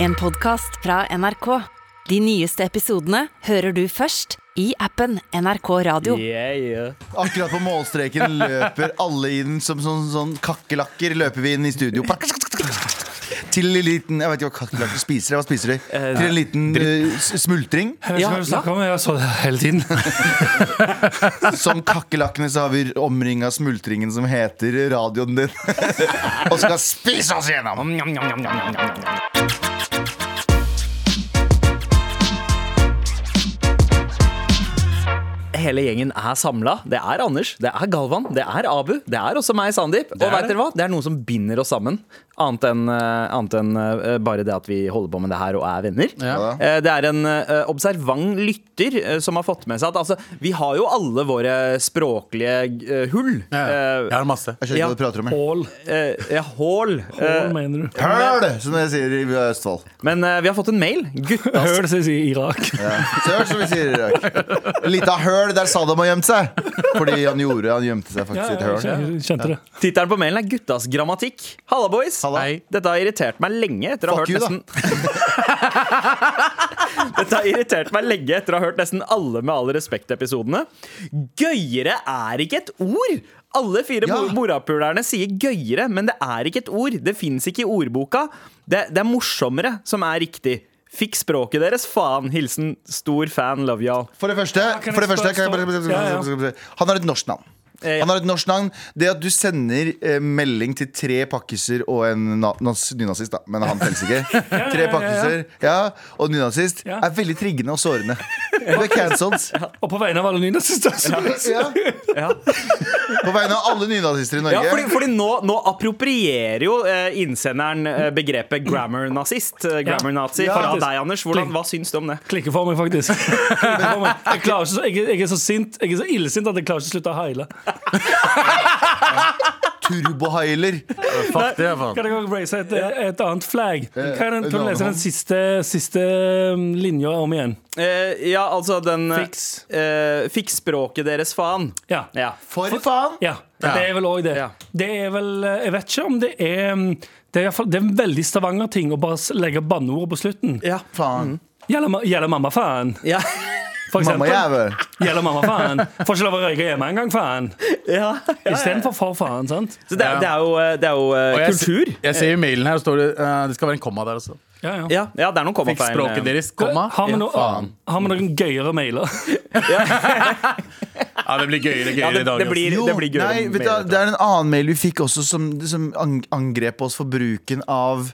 En podcast fra NRK. De nyeste episodene hører du først i appen NRK Radio. Yeah, yeah. Akkurat på målstreken løper alle inn som sånn, sånn kakerlakker. Løper vi inn i studio. Til en liten Jeg vet ikke hva kakerlakker spiser. Hva spiser de? Til en liten uh, smultring. Jeg vet ikke hva du snakker om, jeg så det hele tiden. Som kakerlakkene så har vi omringa smultringen som heter radioen din. Og skal spise oss gjennom. Hele gjengen er samla. Det er Anders, det er Galvan, det er Abu, det er også meg, Sandeep. Og veit vet dere hva? Det er noe som binder oss sammen. Annet enn eh, annet enn, eh, bare det at vi holder på med det her og er venner. Ja. Eh, Det er en observant lytter som har fått med seg at altså, vi har jo alle våre språklige hull. Ja, jeg har masse. Jeg skjønner ikke hva du prater om. Hål. Ja, hål. Hål, mener du? Høl, som jeg sier i Østfold. men vi har fått en mail. Guttas Høl, som vi sier i Irak. Ja. Sør, som vi sier i Irak. Lita høl der Saddam har gjemt seg. Fordi han gjorde Han gjemte seg faktisk i et høl. Tittelen på mailen er 'Guttas grammatikk'. Halla, boys. Halla. Hei. Dette har irritert meg lenge etter å ha hørt you, nesten Dette har irritert meg lenge etter å ha hørt nesten alle Med all respekt-episodene. Gøyere er ikke et ord! Alle fire Ja. morapulerne sier gøyere, men det er ikke et ord. Det fins ikke i ordboka. Det, det er morsommere som er riktig. Fikk språket deres, faen. Hilsen stor fan, love y'all. For det første, kan for det første Han har et norsk navn. Eh, ja. Han har et norsk navn Det at du sender eh, melding til tre pakkiser og en nynazist, da, men han telles ikke. Tre ja, ja. pakkiser ja, og nynazist Ja. er veldig triggende og sårende. Du er cancelled. Og på vegne av alle nynazister. så- Ja. Ja. På vegne av alle nynazister i Norge. Ja, fordi, fordi nå, nå approprierer jo eh, innsenderen eh, begrepet grammar-nazist. Eh, grammar-nazi Ja. fra deg, Anders. Hvordan, hva syns du om det? Klikker for meg, faktisk. Klikker for meg. Jeg, ikke, så- jeg, jeg er så sint Jeg er så illsint at jeg klarer ikke å slutte å heile. Turbohailer. Fuck det, faen. Kan jeg også raise et, et annet flagg? Kan, kan du lese den siste, siste um, linja om igjen? Eh, ja, altså den eh, Fiks. eh, Fiks språket deres, faen. Ja. Ja. For faen! Ja, det er vel òg det. Ja. Det er vel eh, Jeg vet ikke om det er um, Det er, fall, det er en veldig Stavanger-ting å bare legge banneordet på slutten. Ja. Faen. Gjelder, gjelder mamma faen? Ja. For eksempel. Mammajævel. Gjelder mamma faen? Får ikke lov å røyke hjemme engang, faen. ja. Istedenfor for faen, sant? Så det, er- det er jo, eh, det er jo eh, Og jeg, kultur. Jeg ser i mailen her, står det, eh, det skal være en komma der også. Ja, ja. Ja, ja, det er noen Fikk kommafeil. språket deres, komma. Har vi, Ja, no, faen. har vi noen gøyere mailer? Ja, det blir gøyere, Ja, gøyere det, i dag. det blir, Jo, det blir gøyere nei, vet du, hva, det er en annen mail vi fikk også som, som ang- angrep oss for bruken av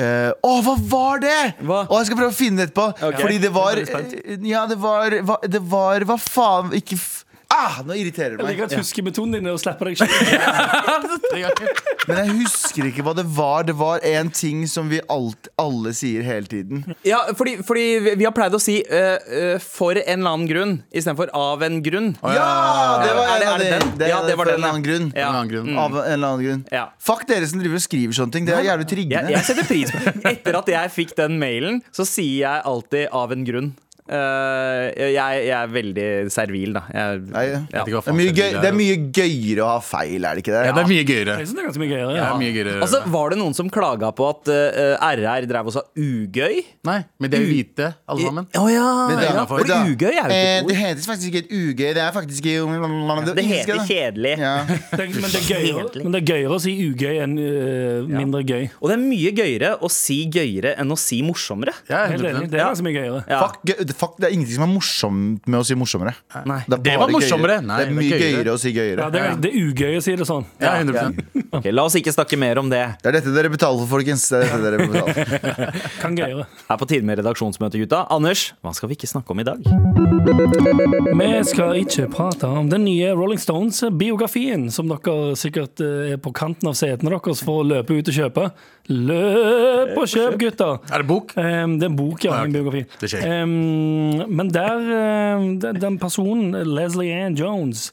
Å, hva var det?! Hva? Å, jeg skal prøve å finne det etterpå. Okay. Fordi det var eh, Ja, det var Det var Hva faen? Ikke f Ah, nå irriterer det Jeg liker at huskemetoden din er å slippe deg sjøl. Men jeg husker ikke hva det var. Det var en ting som vi alt, alle sier hele tiden. Ja, fordi, fordi vi- vi har pleid å si uh, uh, 'for en eller annen grunn' istedenfor 'av en grunn'. Ja! Det var det- en av det de. Det Ja, det var for den, en ja. annen grunn. Ja. En annen grunn. Av en eller annen grunn. Ja. Fuck dere som driver og skriver sånne ting. Det er jævlig Jeg, triggende. jeg setter pris på Etter at jeg fikk den mailen, så sier jeg alltid 'av en grunn'. Eh, jeg, jeg er veldig servil, da. Jeg, Nei, ja. vet det, er mye gøy, det er mye gøyere å ha feil, er det ikke det? Ja, det er mye gøyere. Jeg synes det er ganske mye gøyere. Ja. er mye gøyere. Altså, Var det noen som klaga på at uh, RR drev og sa ugøy? Nei, men det er hvite, alle sammen. Å ja! Det, ja. For ugøy er jo Eh, ikke ord. Det heter faktisk ikke et ugøy. Det er faktisk Det, Det heter kjedelig. Ja. Men, det er gøyere, men det er gøyere å si ugøy enn uh, mindre gøy. Og det er mye gøyere å si gøyere enn å si morsommere. Ja, Helt enig. Det er ganske mye gøyere. Ja. Fuck, fuck, det er ingenting som er morsomt med å si morsommere. Nei. Det, Det var morsommere. Nei, det er det er mye gøyere. gøyere å si gøyere. Ja, det, er, det er ugøy å si det sånn. Ja, 100% Ok, La oss ikke snakke mer om det. Det er dette dere betaler for, folkens. Det er dette dere betaler. Kan gøyere. Her på tide med redaksjonsmøte, gutta. Anders, hva skal vi ikke snakke om i dag? Vi skal ikke prate om den nye Rolling Stones-biografien, som dere sikkert øh, er på kanten av setene deres for å løpe ut og kjøpe. Løp og kjøp, gutter! Er det bok? Um, det er en bok, ja. Ah. En biografi. Det skjer. Um, men der um, den, personen, Leslie Ann Jones,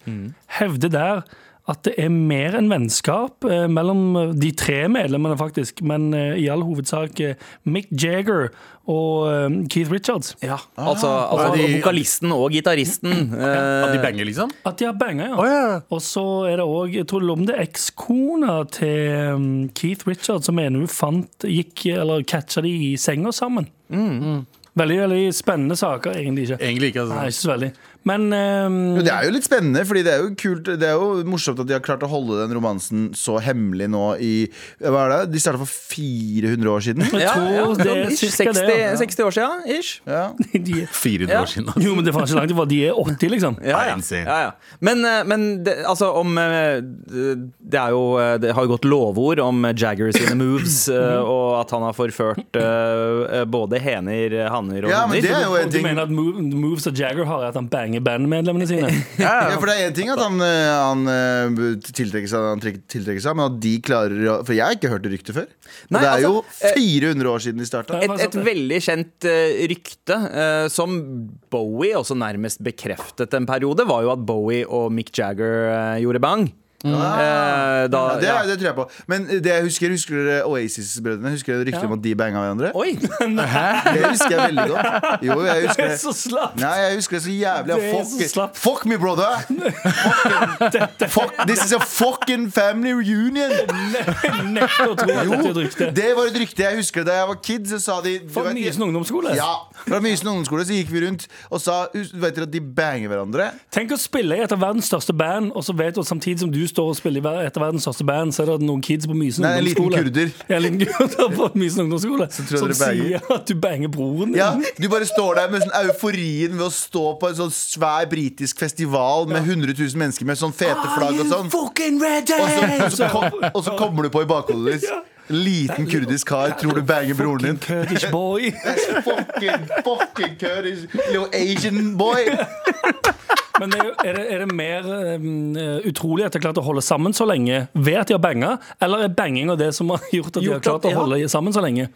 hevder der at det er mer enn vennskap eh, mellom de tre medlemmene, faktisk. Men eh, i all hovedsak eh, Mick Jagger og eh, Keith Richards. Ja, altså, altså de- vokalisten og gitaristen. At de eh, banger, liksom? At de har banga, ja. Oh, ja. Og så er det òg Jeg tror om det er ekskona til um, Keith Richards som mener hun fant gikk, eller catcha de i senga sammen. Veldig veldig spennende saker, egentlig ikke. Egentlig ikke. altså. Nei, ikke så veldig. Men um, Jo, det er jo litt spennende, Fordi det er jo kult Det er jo morsomt at de har klart å holde den romansen så hemmelig nå i Hva er det? De starta for 400 år siden. ja, ja, det sånn er ish, cirka 60, det. Ja. 60 år siden, ish. Ja. De, 400 Ja. år siden. Altså. jo, men det var ikke langt ifra. De er 80, liksom. Ja, ja. ja, ja. Men, eh, men det, altså om eh, Det er jo eh, Det har jo gått lovord om Jagger sine moves, og at han har forført både hener, hanner og Ja, men hunder. det er jo en Og du mener at move, moves av Jagger har at han banger bandmedlemmene sine? Ja, for det er en ting at han, eh, han eh, tiltrekker seg, han trek- tiltrekker seg, men at de klarer å For jeg har ikke hørt det ryktet før. Og Nei, det er altså, jo 400 år siden de starta. Et, et veldig kjent eh, rykte eh, som Bowie også nærmest bekreftet en periode, var jo at Bowie og Mick Jagger eh, gjorde bang. Eh, da, Ja, det, ja. det tror jeg på. Men det jeg husker, husker dere Oasis-brødrene? Husker dere ryktet om at de banga hverandre? Oi! Det husker jeg veldig godt. Jo, jeg husker Det er så slapt! Nei, jeg husker det så jævlig. Det er så Fuck, slapt. fuck me, brother! Fucking, fuck, this is a fucking family reunion! Nekter å tro at Jo, er et rykte. det var et rykte. Jeg husker det Da jeg var kid, så sa de du For vet- Mysen ungdomsskole. Ja, Fra Mysen ungdomsskole så gikk vi rundt og sa "Hus- Vet dere at de banger hverandre? Tenk å spille i et av verdens største band, og så vet du at samtidig som du står og spiller i et av verdens største band, så er det noen kids på Mysen Nei, en liten kurder. Ja, en liten kurder på Mysen ungdomsskole som sier at du banger broren din. Ja, Du bare står der med sånn euforien ved å stå på en sånn svær britisk festival med 100 000 mennesker med sånn fete flagg og sånn. Og så, og, så kom, og så kommer du på i bakhodet ditt. En liten kurdisk kar tror du banger broren din. Kurdish boy. Fucking, fucking Kurdish little Asian boy. Men er, er, det, er det mer um, utrolig at de har klart å holde sammen så lenge ved at de har banga, eller er banginga det som har gjort at de har klart å holde sammen så lenge?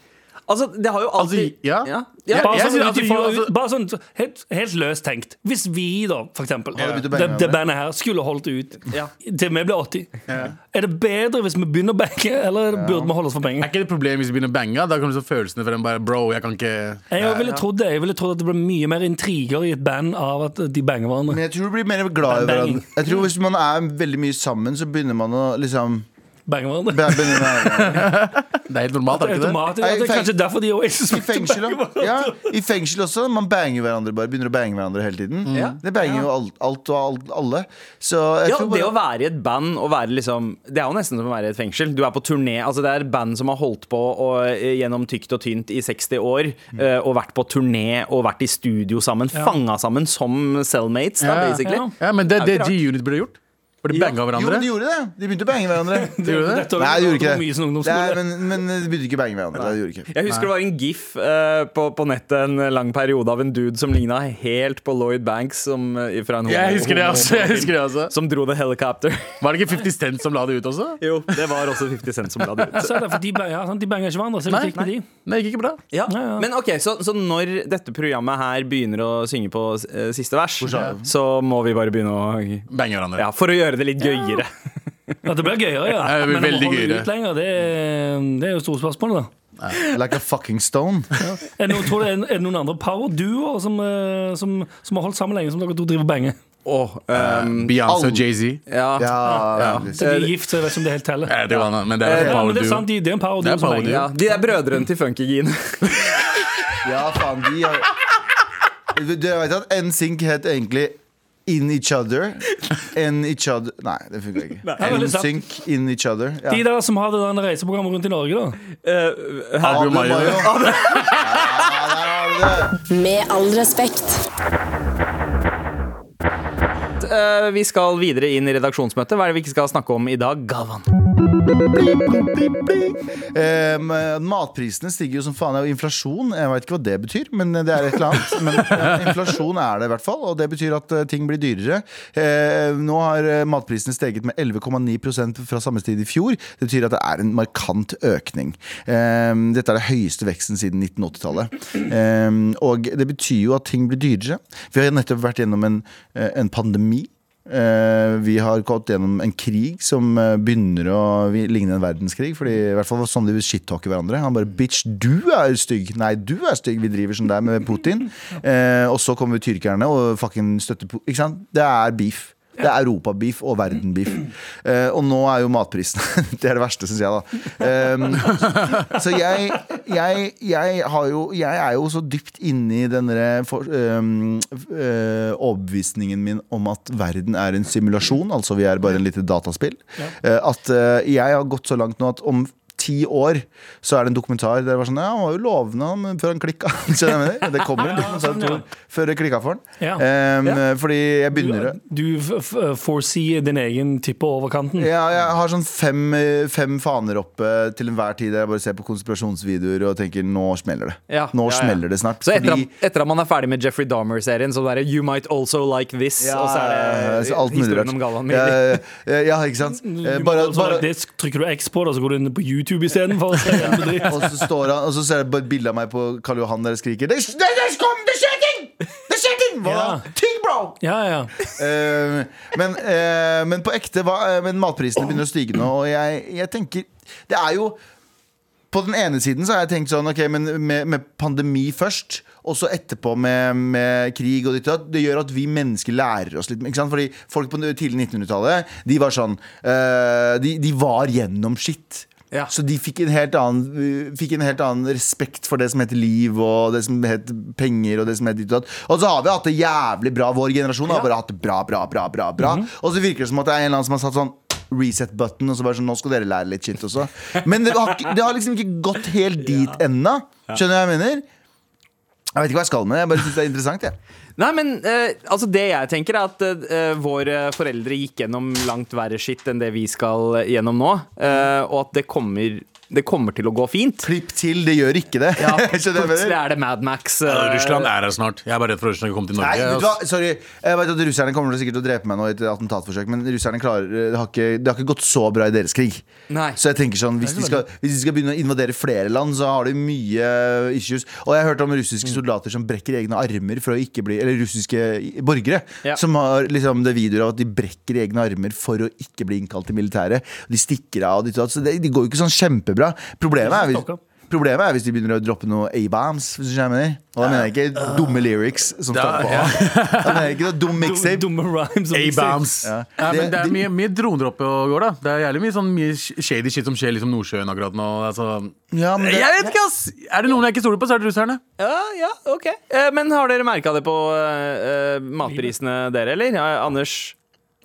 Altså, det har jo alltid ja. ja. Ja, Bare sånn, synes altså, får, altså- bare sånn helt, helt løst tenkt. Hvis vi, da, for eksempel, ja. det, det bandet her skulle holdt ut Ja. til vi blir 80, er det bedre hvis vi begynner å bange, eller burde vi holde oss for Er ikke det et problem hvis vi begynner å bange? Da kommer så følelsene for dem bare Bro, jeg kan ikke Jeg ville trodd det. Jeg ville trodd at det ble mye mer intriger i et band av at de banger hverandre. Men jeg tror du blir mer glad i hverandre. Jeg tror Hvis man er veldig mye sammen, så begynner man å liksom Banger hverandre. begynner Det er helt normalt, er det ikke det? Automatisk. Nei, Det er feng- kanskje derfor de også I fengsel, ja, I fengsel også. Man banger hverandre bare. Begynner å bange hverandre hele tiden. Ja. Det banger jo alt, alt og alt, alle. Så jeg Ja, tror det å være i et band og være liksom Det er jo nesten som å være i et fengsel. Du er på turné. Altså det er band som har holdt på og, eh, gjennom tykt og tynt i 60 år. eh, og vært på turné og vært i studio sammen. Fanga sammen som cellmates, da, Ja. basically. Ja. Ja, men det er Det G-Unit burde gjort. For de banga hverandre. Jo, de gjorde det. De begynte å bange hverandre. de Gjorde det? Nei, de gjorde ikke Mye som det. Nei, men, men de begynte ikke å bange hverandre. Det de ikke. Jeg husker det var en gif uh, på, på nettet en lang periode av en dude som ligna helt på Lloyd Banks som, uh, fra en Jeg husker det også. Jeg husker det også. Som dro The Helicopter. Var det ikke 50 Cent som la det ut også? jo, det var også 50 Cent som la det ut. Så er det, for de, ja, de banger ikke hverandre, så det Nei, gikk med de. Det gikk ikke bra. Ja. Ja, ja. Men ok, så, så når dette programmet her begynner å synge på uh, siste vers, så må vi bare begynne å Bange hverandre. Ja, for å gjøre det litt gøyere. Ja, det blir gøyere, ja. Ja, det blir Men å veldig holde gøyere. ut lenger, det er, det er jo storspørsmålet, da. Like a fucking stone. Er det, noen, tror du, er, det noen andre power-duoer som, eh, som, som har holdt sammen lenge, som dere to driver benge? banger? Åh, ehm, Beyoncé og Jay-Z. ja. Ja, Ja. Så de er gift, så jeg vet ikke om det helt teller. Ja, det var noe, men det er Eh, Ja, men det er sant, de, de er en Det power-duo er power ja. De er brødrene til Funkygine. ja, faen, de har Du vet at NSYNC het egentlig In Each Other. In Each Other Nei, det funka ikke. sant. NSYNC In Each Other. Ja. De der som har det der reiseprogrammet rundt i Norge, da. Uh, her- Abu Mayo. Med all respekt. Uh, vi skal videre inn i redaksjonsmøtet. Hva er det vi ikke skal snakke om i dag, Galvan? Eh, matprisene stiger jo som faen. Er inflasjon. Jeg vet ikke hva det betyr, men det er et eller annet. Men inflasjon er det i hvert fall, og det betyr at eh, ting blir dyrere. Eh, nå har eh, matprisene steget med 11,9% fra samme tid i fjor. Det betyr at det er en markant økning. Eh, dette er det høyeste veksten siden 1980-tallet. Eh, og det betyr jo at ting blir dyrere. Vi har nettopp vært gjennom en, eh, en pandemi. Eh, vi har gått gjennom en krig som eh, begynner å ligne en verdenskrig. Fordi i hvert fall sånn de shit-talker hverandre. Han bare 'bitch, du er stygg'. Nei, du er stygg. Vi driver sånn der med Putin. Eh, og så kommer tyrkerne og fucking støtter Putin. Ikke sant? Det er beef. Det er europabeef og verdenbeef. Uh, og nå er jo matprisen Det er det verste, syns jeg, da. Um, så jeg, jeg, jeg, har jo, jeg er jo så dypt inne i denne for, um, uh, overbevisningen min om at verden er en simulasjon, altså vi er bare en lite dataspill. uh, at jeg har gått så langt nå at om ti år så er det en dokumentar der det var sånn Ja, han var jo lovende han, før han klikka. Det kommer en dokumentar sånn, ja. to- før jeg klikka for den. Ja. Ehm, Ja. Fordi jeg begynner Du, du foresee din egen tippe over kanten. Ja, jeg har sånn fem, eh, fem faner oppe til enhver tid der jeg bare ser på konspirasjonsvideoer og tenker nå smeller det. Ja, nå ja, ja. smeller det snart. Så etter, fordi- at, etter at man er ferdig med Jeffrey Dahmer-serien, så er det 'You might also like this', og så er det så alt mulig historien rart. om Galvan ja, ja, ja, ikke sant? Bare, Bare, bare, det trykker du X på, og så går du inn på YouTube bedrift. og så står han Og så ser jeg bare et bilde av meg på Karl Johan der jeg skriker Det, det, det, kom, det skjer ting! Det skjer ting! Hva? Ja. Ting, bro! Ja, ja. Uh, men, uh, men på ekte hva, eh, Men matprisene begynner å stige nå, og jeg, jeg tenker Det er jo på den ene siden så har jeg tenkt sånn Ok, men med, med pandemi først Og så etterpå med, med krig og ditt og datt, Det gjør at vi mennesker lærer oss litt ikke sant? Fordi folk på det tidlig 1900-tallet De var sånn eh, de, de var gjennom shit Ja. Så de fikk en, helt annen, fikk en helt annen respekt for det som heter liv Og det som heter penger Og det som heter ditt og datt Og så har vi hatt det jævlig bra Vår generasjon har bare hatt det bra, bra, bra, bra, bra. Og så virker det som at det er en eller annen som har satt sånn reset button Og så bare sånn, nå skal dere lære litt shit også Men det har, det har liksom ikke gått helt dit ennå Skjønner du hva jeg mener? Jeg vet ikke hva jeg skal med det Jeg bare synes det er interessant jeg. Nei, men eh, altså det jeg tenker er at eh, våre foreldre gikk gjennom langt verre skitt enn det vi skal gjennom nå. eh, og at det kommer, det kommer til å gå fint. Klipp til, det gjør ikke det Ja, Plutselig er det Mad Max. Ja, eh, Russland er her snart. Jeg er bare redd for Russland skal komme til Nei, Norge. vet du hva? Sorry. Jeg vet at Russerne kommer til sikkert til å drepe meg nå i et attentatforsøk, men russerne klarer det har, ikke, det har ikke gått så bra i deres krig. Nei. Så jeg tenker sånn, hvis de, skal, hvis de skal begynne å invadere flere land, så har de mye issues. Og jeg har hørt om russiske Mm. soldater som brekker egne armer for å ikke bli Eller russiske borgere Ja. som har liksom det videoer av at de brekker egne armer for å ikke bli innkalt til militæret. De stikker av og ditt og datt. Så det, de går jo ikke sånn kjempebra. Problemet er hvis Problemet er hvis de begynner å droppe noe A-bams. Hvis du skjønner. Og da mener jeg ikke dumme lyrics som står på A. Da mener jeg ikke noe dum mixtape. Dumme rhymes. og A-bams. Ja. Ja, men det er mye, mye droner oppe og går, da. Det er jævlig mye sånn mye shady shit som skjer liksom Nordsjøen akkurat nå. Altså. Ja, men det, Jeg vet ikke, ass! Er det noen jeg ikke stoler på, så er det russerne. Ja, ja, ok. Eh, men har dere merka det på eh, matprisene, dere, eller? Ja, Anders?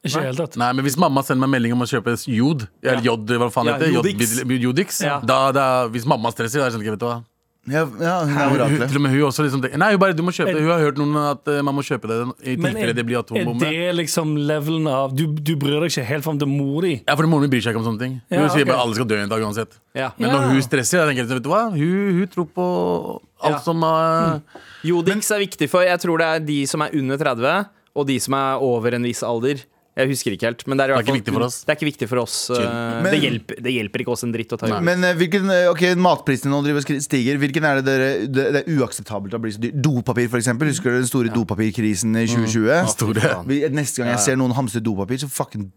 Ikke tatt. Nei, men Hvis mamma sender meg melding om å kjøpe jod, eller jod, hva faen Ja, heter det? Jodix. Jod- Jodix, Ja. da, da, hvis mamma stresser, da skjønner jeg ikke, vet du hva. ja, ja, hun er Hun, oraklet. til og med hun også liksom Nei, hun bare, du må kjøpe det. Hun har hørt noen at eh, man må kjøpe det i tilfelle det blir er det liksom levelen av Du, du bryr deg ikke helt fram til mor di? Ja, for moren min bryr seg ikke om sånne ting. Hun Ja, sier ok. bare alle skal dø en dag uansett. Ja. Men Ja. når hun stresser, jeg tenker jeg, vet du hva? Hun, hun tror på alt Ja. som uh, Jodix er viktig for Jeg tror det er de som er under 30, og de som er over en viss alder. Jeg husker ikke helt. Men det er, i Det er hvert ikke fall- viktig for oss. Det er ikke viktig for oss. eh, Men- det, hjelper, det hjelper ikke oss en dritt å ta i. Men eh, hvilken, eh, ok, matprisene nå driver stiger. Hvilken er det dere Det, det er uakseptabelt å bli så dyr? Dopapir, for eksempel. Husker du den store dopapirkrisen i 2020? store. Neste gang jeg ser noen hamstre dopapir, så fucking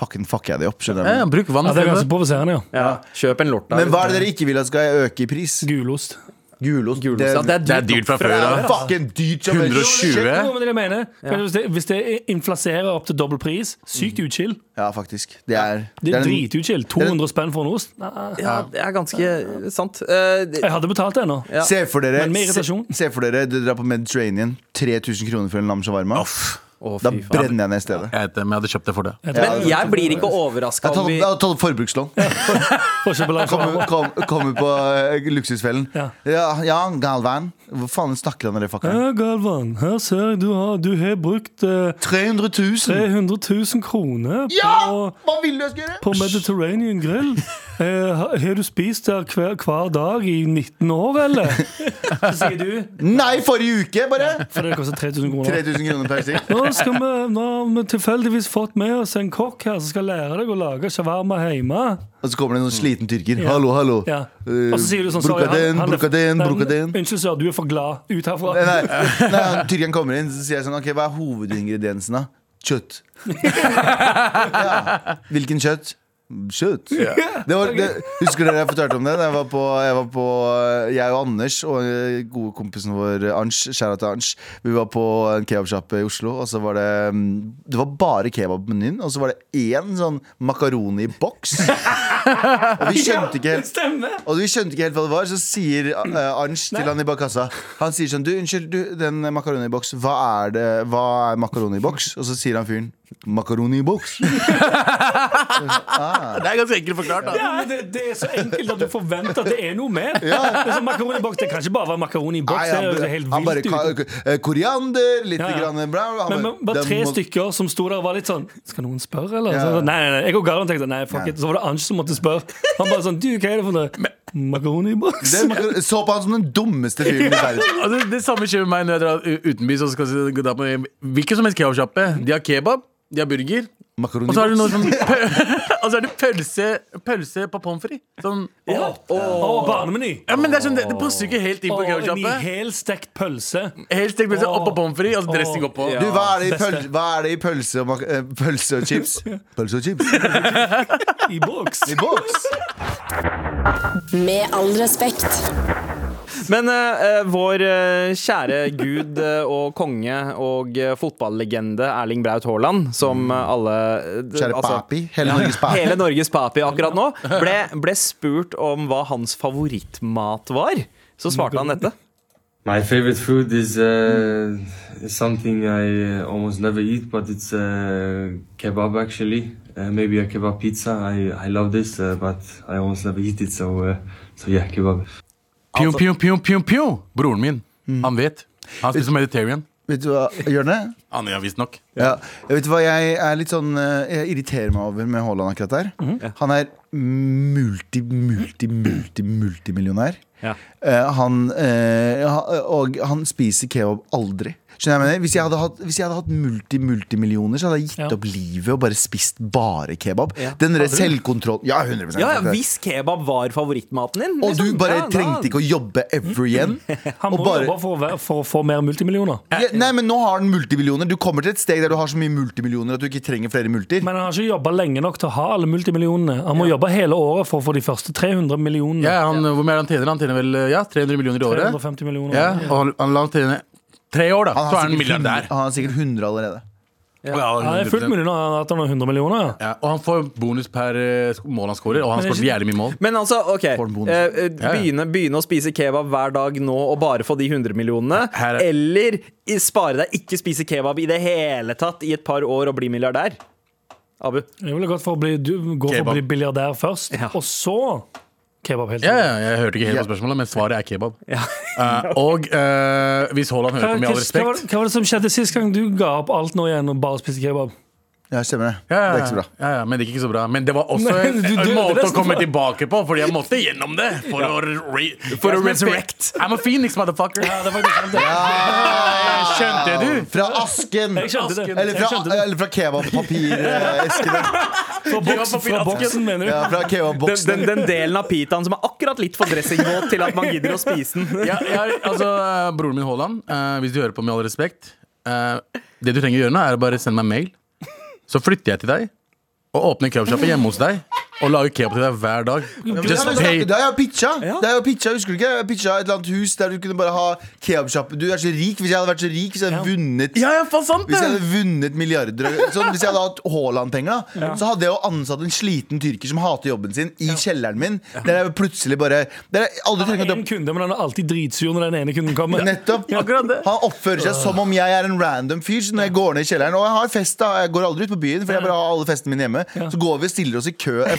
Fucking fucker jeg det opp. Skjønner ja. Bruk vann Ja, det er ganske provoserende, ja. Ja, kjøp en lorta. Men hva er det dere ikke vil at skal øke i pris? Gulost. Gulost. Gulost, ja, det er Det er dyrt fra før av. fucking dyrt som 120. Jo, det jeg hvis, det, inflaserer opp til dobbel pris, sykt uchill. Ja, faktisk. Det er, Det er en- drituchill. 200 spenn for en ost. Ja, det er ganske sant. Uh, det- Jeg hadde betalt det ennå. Ja. Se for dere Men se, se for dere dere drar på Mediterranean. 3000 kroner for en lam shawarma. Å, Da faen. brenner jeg ned stedet. Jeg vet det, men jeg hadde kjøpt det for det. Jeg Men jeg blir ikke overraska om vi jeg har tatt opp forbrukslån. Kommer, kom, kom på eh, luksusfellen. Ja. Ja, ja Galvan. Hvor faen snakker han om det, fuckeren? Ja, Galvan, her ser jeg du har, du har brukt eh, 300 000! 300 000 kroner på, Ja! Hva vil du jeg skal gjøre? på Mediterranean Grill. Eh, har har du spist der hver, hver dag i 19 år, eller? Så sier du Nei, forrige uke, bare! For det koster 3000 kroner. 3000 kroner per stikk. Nå, skal vi, nå har vi tilfeldigvis fått med oss en kokk her som skal lære deg å lage shawarma hjemme. Og så kommer det en sliten tyrker. Ja. Hallo, hallo. Ja. Eh, Og så sier du sånn sorry, Brukaden, han- han er- brukaden, Unnskyld, sir, du er for glad. Ut herfra. Nei, nei, nei, Tyrkeren kommer inn, så sier jeg sånn Ok, hva er hovedingrediensen, da? Kjøtt. ja. Hvilken kjøtt? Kjøtt. Det var, det, husker dere jeg fortalte om det? Jeg var på, jeg, var på, jeg og Anders og eh, gode kompisen vår Arns, kjære til Arns, vi var på en kebabsjappe i Oslo, og så var det mm, Det var bare kebab på menyen, og så var det én sånn makaroni-boks. Og vi skjønte ikke helt og vi skjønte ikke helt hva det var, så sier uh, Arns til han i bakkassa Han sier sånn, du, unnskyld, du, den makaroni-boks Hva er det, hva er makaroni-boks? Og så sier han fyren Makaroni-boks Det er ganske enkelt forklart. da Ja, det, det er så enkelt at du forventer at det er noe mer. Det er makaroni i boks. Det kan ikke bare være makaroni i boks. Det er helt han vilt ka- eh, Koriander, litt Ja, ja. grann bla, han Men, men bare tre må- stykker som sto der og var litt sånn Skal noen spørre, eller? Ja. Så, nei, nei, nei, Jeg og Garan tenkte nei, fuck Ja. it. Så var det Ange som måtte spørre. Han bare sånn Du, hva er det for noe? Makaroni box. det, Så på han som den dummeste fyren i verden Altså, det samme skjer med meg når jeg drar u- utenbys. og skal si- dra på Hvilken som helst kebabsjappe. De har kebab, de har burger. Og så har de noe sånn pø- Og så er det pølse, pølse på pommes frites. Sånn, Ja. Og barnemeny. ja, men det, er sånn, det, det passer jo ikke helt inn på Og en kebabsjappe. helstekt pølse. Helt stekt pølse oppå pommes frites altså så dressing oppå. Du, hva er, det i pøl, hva er det i pølse og, mak eh, pølse og chips? Pølse og chips I boks. i boks Med all respekt. Men eh, eh, vår eh, kjære gud eh, og konge og eh, fotballegende Erling Braut Haaland, som eh, alle Kjære altså, papi, hele Norges papi Hele Norges papi akkurat nå ble, ble spurt om hva hans favorittmat var. Så svarte han dette. My favorite food is, uh, is something I almost never eat, but it's uh, kebab actually. Uh, maybe a kebab pizza. I, I love this, uh, but I almost never eat it. So, uh, so yeah, kebab. Pjom, pjom, pjom, pjom, pjom. Broren min, han vet. Han spiser mediterranean. Vet du hva, Jørne? Han er visstnok. Ja, ja. vet hva, jeg er litt sånn eh, Jeg irriterer meg over med Haaland akkurat der. Mhm. Han er multi, multi, multi, multimillionær. Ja. Uh, han, uh, og han spiser kebab aldri. Skjønner jeg mener? Hvis jeg hadde hatt, hvis jeg hadde hatt multi, multimillioner, så hadde jeg gitt Ja. opp livet og bare spist bare kebab. Ja. Den der selvkontrollen Ja, 100 Ja, ja, Hvis kebab var favorittmaten din. Og du liksom, bare ja, da- trengte ikke å jobbe ever igjen. Han må Og bare- jobbe for, å for å få mer multimillioner. ja, Nei, men nå har han multimillioner. Du kommer til et steg der du har så mye multimillioner at du ikke trenger flere multer. Men han har ikke jobba lenge nok til å ha alle multimillionene. Han må jobbe hele året for å få de første 300 millionene. Ja, han, hvor mye er han tjener? Han tjener vel ja, 300 millioner i året. 350 millioner. Ja, og han, han tre år, da. Så er han sikkert milliardær. 100 Han har sikkert 100 allerede. Ja, det er fullt 100%. mulig nå at han har 100 millioner. Ja. Ja, og han får bonus per eh, mål han scorer, og han skårer jævlig mye mål. Men altså, ok Får en bonus. eh, eh, Ja, ja. begynne, begynne å spise kebab hver dag nå og bare få de 100 millionene. Her er- Eller i- spare deg, ikke spise kebab i det hele tatt i et par år og bli milliardær. Abu. Jeg ville gått for å bli, du, gå for å bli biljardær først, Ja. og så kebab. helt Ja, ja, jeg hørte ikke helt Ja. på spørsmålet, men svaret er kebab. Eh, og uh, hvis Haaland hører Hva, på, med all hva, respekt hva var det som skjedde sist gang du ga opp alt nå igjen og bare spiste kebab? Ja, stemmer det. ja, ja, Det er ikke så bra. Ja, ja, men det gikk ikke så bra. Men det var også Nei, en, du en måte å komme tilbake på, fordi jeg måtte gjennom det. For å, re For å Jeg resurrect. I'm a phoenix, motherfucker. Ja, det er faktisk Ja, det. Skjønte du? Fra asken! asken. Eller fra, det. eller fra kebabpapireskene. Fra boksen, fra boksen, mener du? Ja, fra Den, kebabboksen. den, den delen av pitaen som er akkurat litt for dressingvåt til at man gidder å spise den. Ja, jeg, altså, eh, broren min Haaland, uh, hvis du hører på med all respekt uh, Det du trenger å gjøre nå, er å bare sende meg mail. Så flytter jeg til deg og åpne kebabsjappa hjemme hos deg og lage kebab til deg hver dag. Just pay. Det har jeg pitcha. Det har jeg pitcha, Husker du ikke? Jeg pitcha et eller annet hus der du kunne bare ha kebabsjappe. Du er så rik. Hvis jeg hadde vært så rik, hvis jeg hadde vunnet Ja, ja, sant Hvis jeg hadde vunnet milliarder sånn, Hvis jeg hadde hatt Haaland-penger, så hadde jeg jo ansatt en sliten tyrker som hater jobben sin, i kjelleren min. Der jeg plutselig bare Der jeg aldri Han å En kunde, men han er alltid dritsur når den ene kunden kommer. Nettopp. Han oppfører seg som om jeg er en random fyr. Så når jeg går ned i kjelleren Og jeg har fest, da. Jeg går aldri ut på byen, for jeg bare har alle festene mine hjemme. Så går vi og stiller oss i kø. Jeg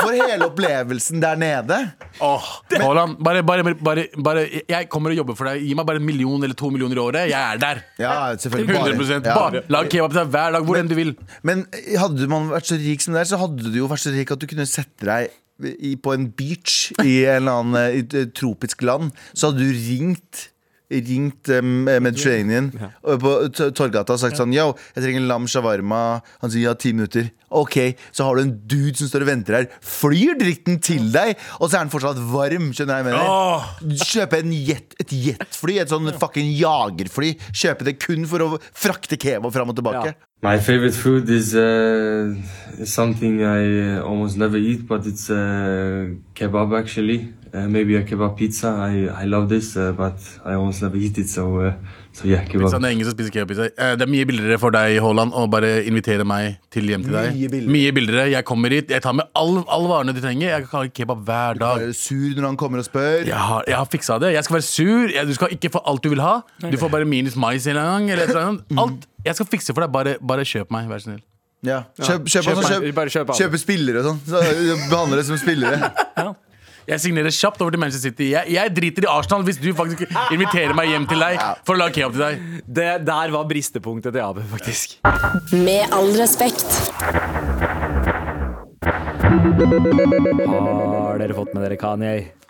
får, hele opplevelsen der nede. Åh, Haaland, bare, bare, bare, bare Jeg kommer og jobber for deg. Gi meg bare en million eller to millioner i året. Jeg er der. Ja, selvfølgelig 100 Ja. Bare Lag kebab til deg hver dag, hvor enn du vil. Men hadde man vært så rik som det er, så hadde du jo vært så rik at du kunne sette deg i, på en beach i en eller annen eh, i et tropisk land. Så hadde du ringt ringt um, Mediterranean ja. på Torgata og sagt sånn Yo, jeg trenger lam shawarma. Han sier ja, ti minutter. Ok, så har du en dude som står og venter her, flyr dritten til deg, og så er den fortsatt varm. Skjønner jeg mener? Kjøpe en jet, et jetfly, et sånn fucking jagerfly. Kjøpe det kun for å frakte kebab fram og tilbake. Ja. My favorite food is, uh, is something I uh, almost never eat, but it's uh, kebab actually. Uh, maybe a kebab pizza. I, I love this, uh, but I almost never eat it. So, uh, so yeah, kebab. Pizza, det er ingen som spiser kebabpizza. Eh, Det er mye billigere for deg, Haaland, å bare invitere meg til hjem til deg. Mye billigere. Mye billigere. Jeg kommer hit, jeg tar med alle all varene du trenger. Jeg kan ha kebab hver dag. Du Er være sur når han kommer og spør? Jeg har, jeg har fiksa det. Jeg skal være sur. Jeg, du skal ikke få alt du vil ha. Du får bare minus mais en gang. Eller et eller annet. Alt. Jeg skal fikse for deg. Bare, bare kjøp meg, vær så snill. Ja. Kjøp, kjøp, Kjøp kjøp, kjøp spillere og sånn. Så behandler det som spillere. Jeg signerer kjapt over til Manchester City. Jeg, jeg driter i Arsenal hvis du faktisk inviterer meg hjem til deg for å lage kebab til deg. Det der var bristepunktet til Abu, faktisk. Med all respekt. Har dere fått med dere Kanye?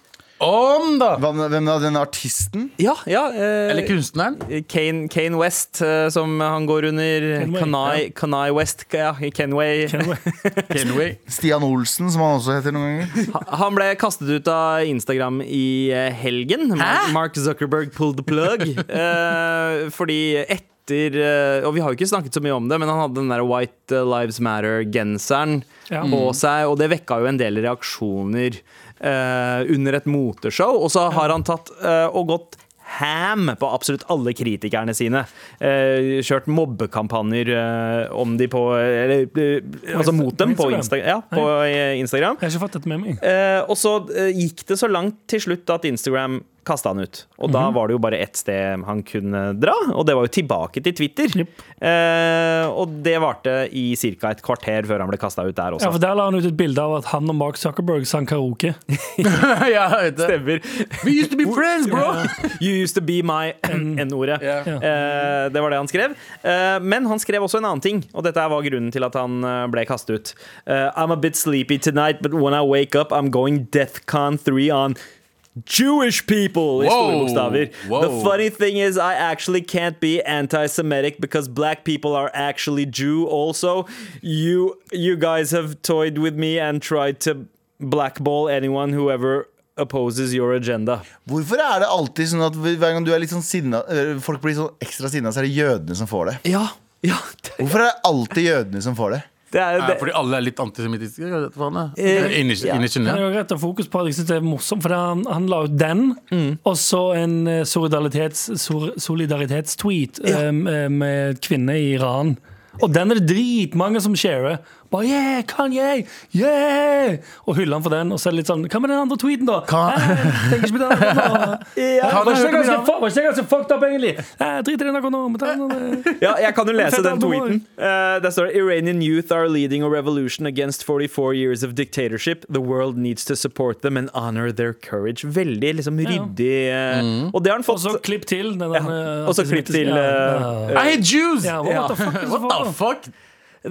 Om, da! Hvem, hvem er den artisten? Ja, ja. eh, Eller kunstneren. Kane, Kane West, eh, som han går under. Kenway, Kanai, Kanai West, ja, Kenway. Kenway. Stian Olsen, som han også heter noen ganger. Han ble kastet ut av Instagram i eh, helgen. Mark, Mark Zuckerberg pulled the plug. eh, fordi etter eh, Og vi har jo ikke snakket så mye om det, men han hadde den der White Lives Matter-genseren Ja. på seg, og det vekka jo en del reaksjoner eh, under et moteshow. Og så har han tatt eh, og gått ham på absolutt alle kritikerne sine. Eh, kjørt mobbekampanjer eh, om de på Eller eh, altså mot dem på, Insta Instagram? ja, på eh, Instagram. Jeg har ikke fått dette med meg. Eh, og så eh, gikk det så langt til slutt at Instagram kasta han ut. Og da var det jo bare ett sted han kunne dra, og det var jo tilbake til Twitter. Yep. Eh, og det varte i ca. et kvarter før han ble kasta ut der også. Ja, for Der la han ut et bilde av at han og Mark Zuckerberg sang karaoke. ja. Stemmer. We used to be friends, bro! You used to be my N-ordet. Yeah. Eh, det var det han skrev. Eh, men han skrev også en annen ting, og dette var grunnen til at han eh, ble kastet ut. Uh, I'm a bit sleepy tonight, but when I wake up, I'm going Deathcon 3 on Jewish people! I store bokstaver. The funny thing is, I actually can't be anti-Semitic because black people are actually Jew also. You, you guys have toyed with me and tried to blackball anyone whoever opposes your agenda. Hvorfor er det alltid sånn at hver gang du er litt sånn sinna eh, Folk blir sånn ekstra sinna, så er det jødene som får det? Ja, ja. Det, Hvorfor er det alltid jødene som får det? Det er, Ja, det, fordi alle er litt antisemittiske. Eh, ja. Det er jo har å fokus på at jeg synes det er morsomt, for han, han la ut den, og så en eh, solidaritets, solidaritetstweet ja. med med kvinner i Iran. Og den er det dritmange som sharer. Bare yeah, Kanye! Yeah! Og hyller han for den. Og så er det litt sånn Hva med den andre tweeten, da? Hva? Eh, tenker ikke på den. Ja, Var ikke det hørte ganske fucked up, egentlig? Eh, Drit i den akkurat nå. eh. Ja, jeg kan jo lese den tweeten. Uh, der står det Iranian youth are leading a revolution against 44 years of dictatorship. The world needs to support them and honor their courage. Veldig liksom ryddig. eh, Og det har han Og så klipp til. Den, Ja, eh, og så klipp til, eh. I hate Jews! Yeah, what the fuck What the fuck?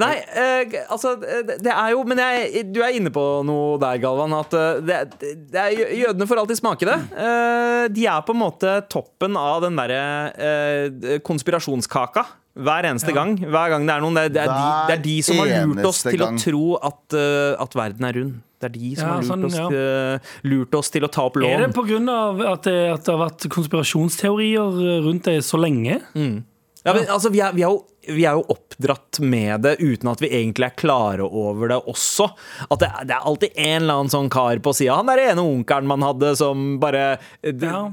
Nei, eh, altså det det er jo Men jeg, du er inne på noe der, Galvan. At eh, det, det er, jødene får alltid smake det. Eh, de er på en måte toppen av den derre eh, konspirasjonskaka. Hver eneste gang. Hver gang det er noen. Det, er- det, er, de, det er de som har lurt oss til gang. å tro at, eh, at verden er rund. Det er de som Ja, har lurt, sånn, oss, ja. uh, lurt oss til å ta opp lån. Er det pga. At, det- at det har vært konspirasjonsteorier rundt det så lenge? Ja, men, altså, vi, er, vi, er jo, vi er jo oppdratt med det uten at vi egentlig er klare over det også. At det, det er alltid en eller annen sånn kar på sida. Han der ene onkelen man hadde som bare det, Ja.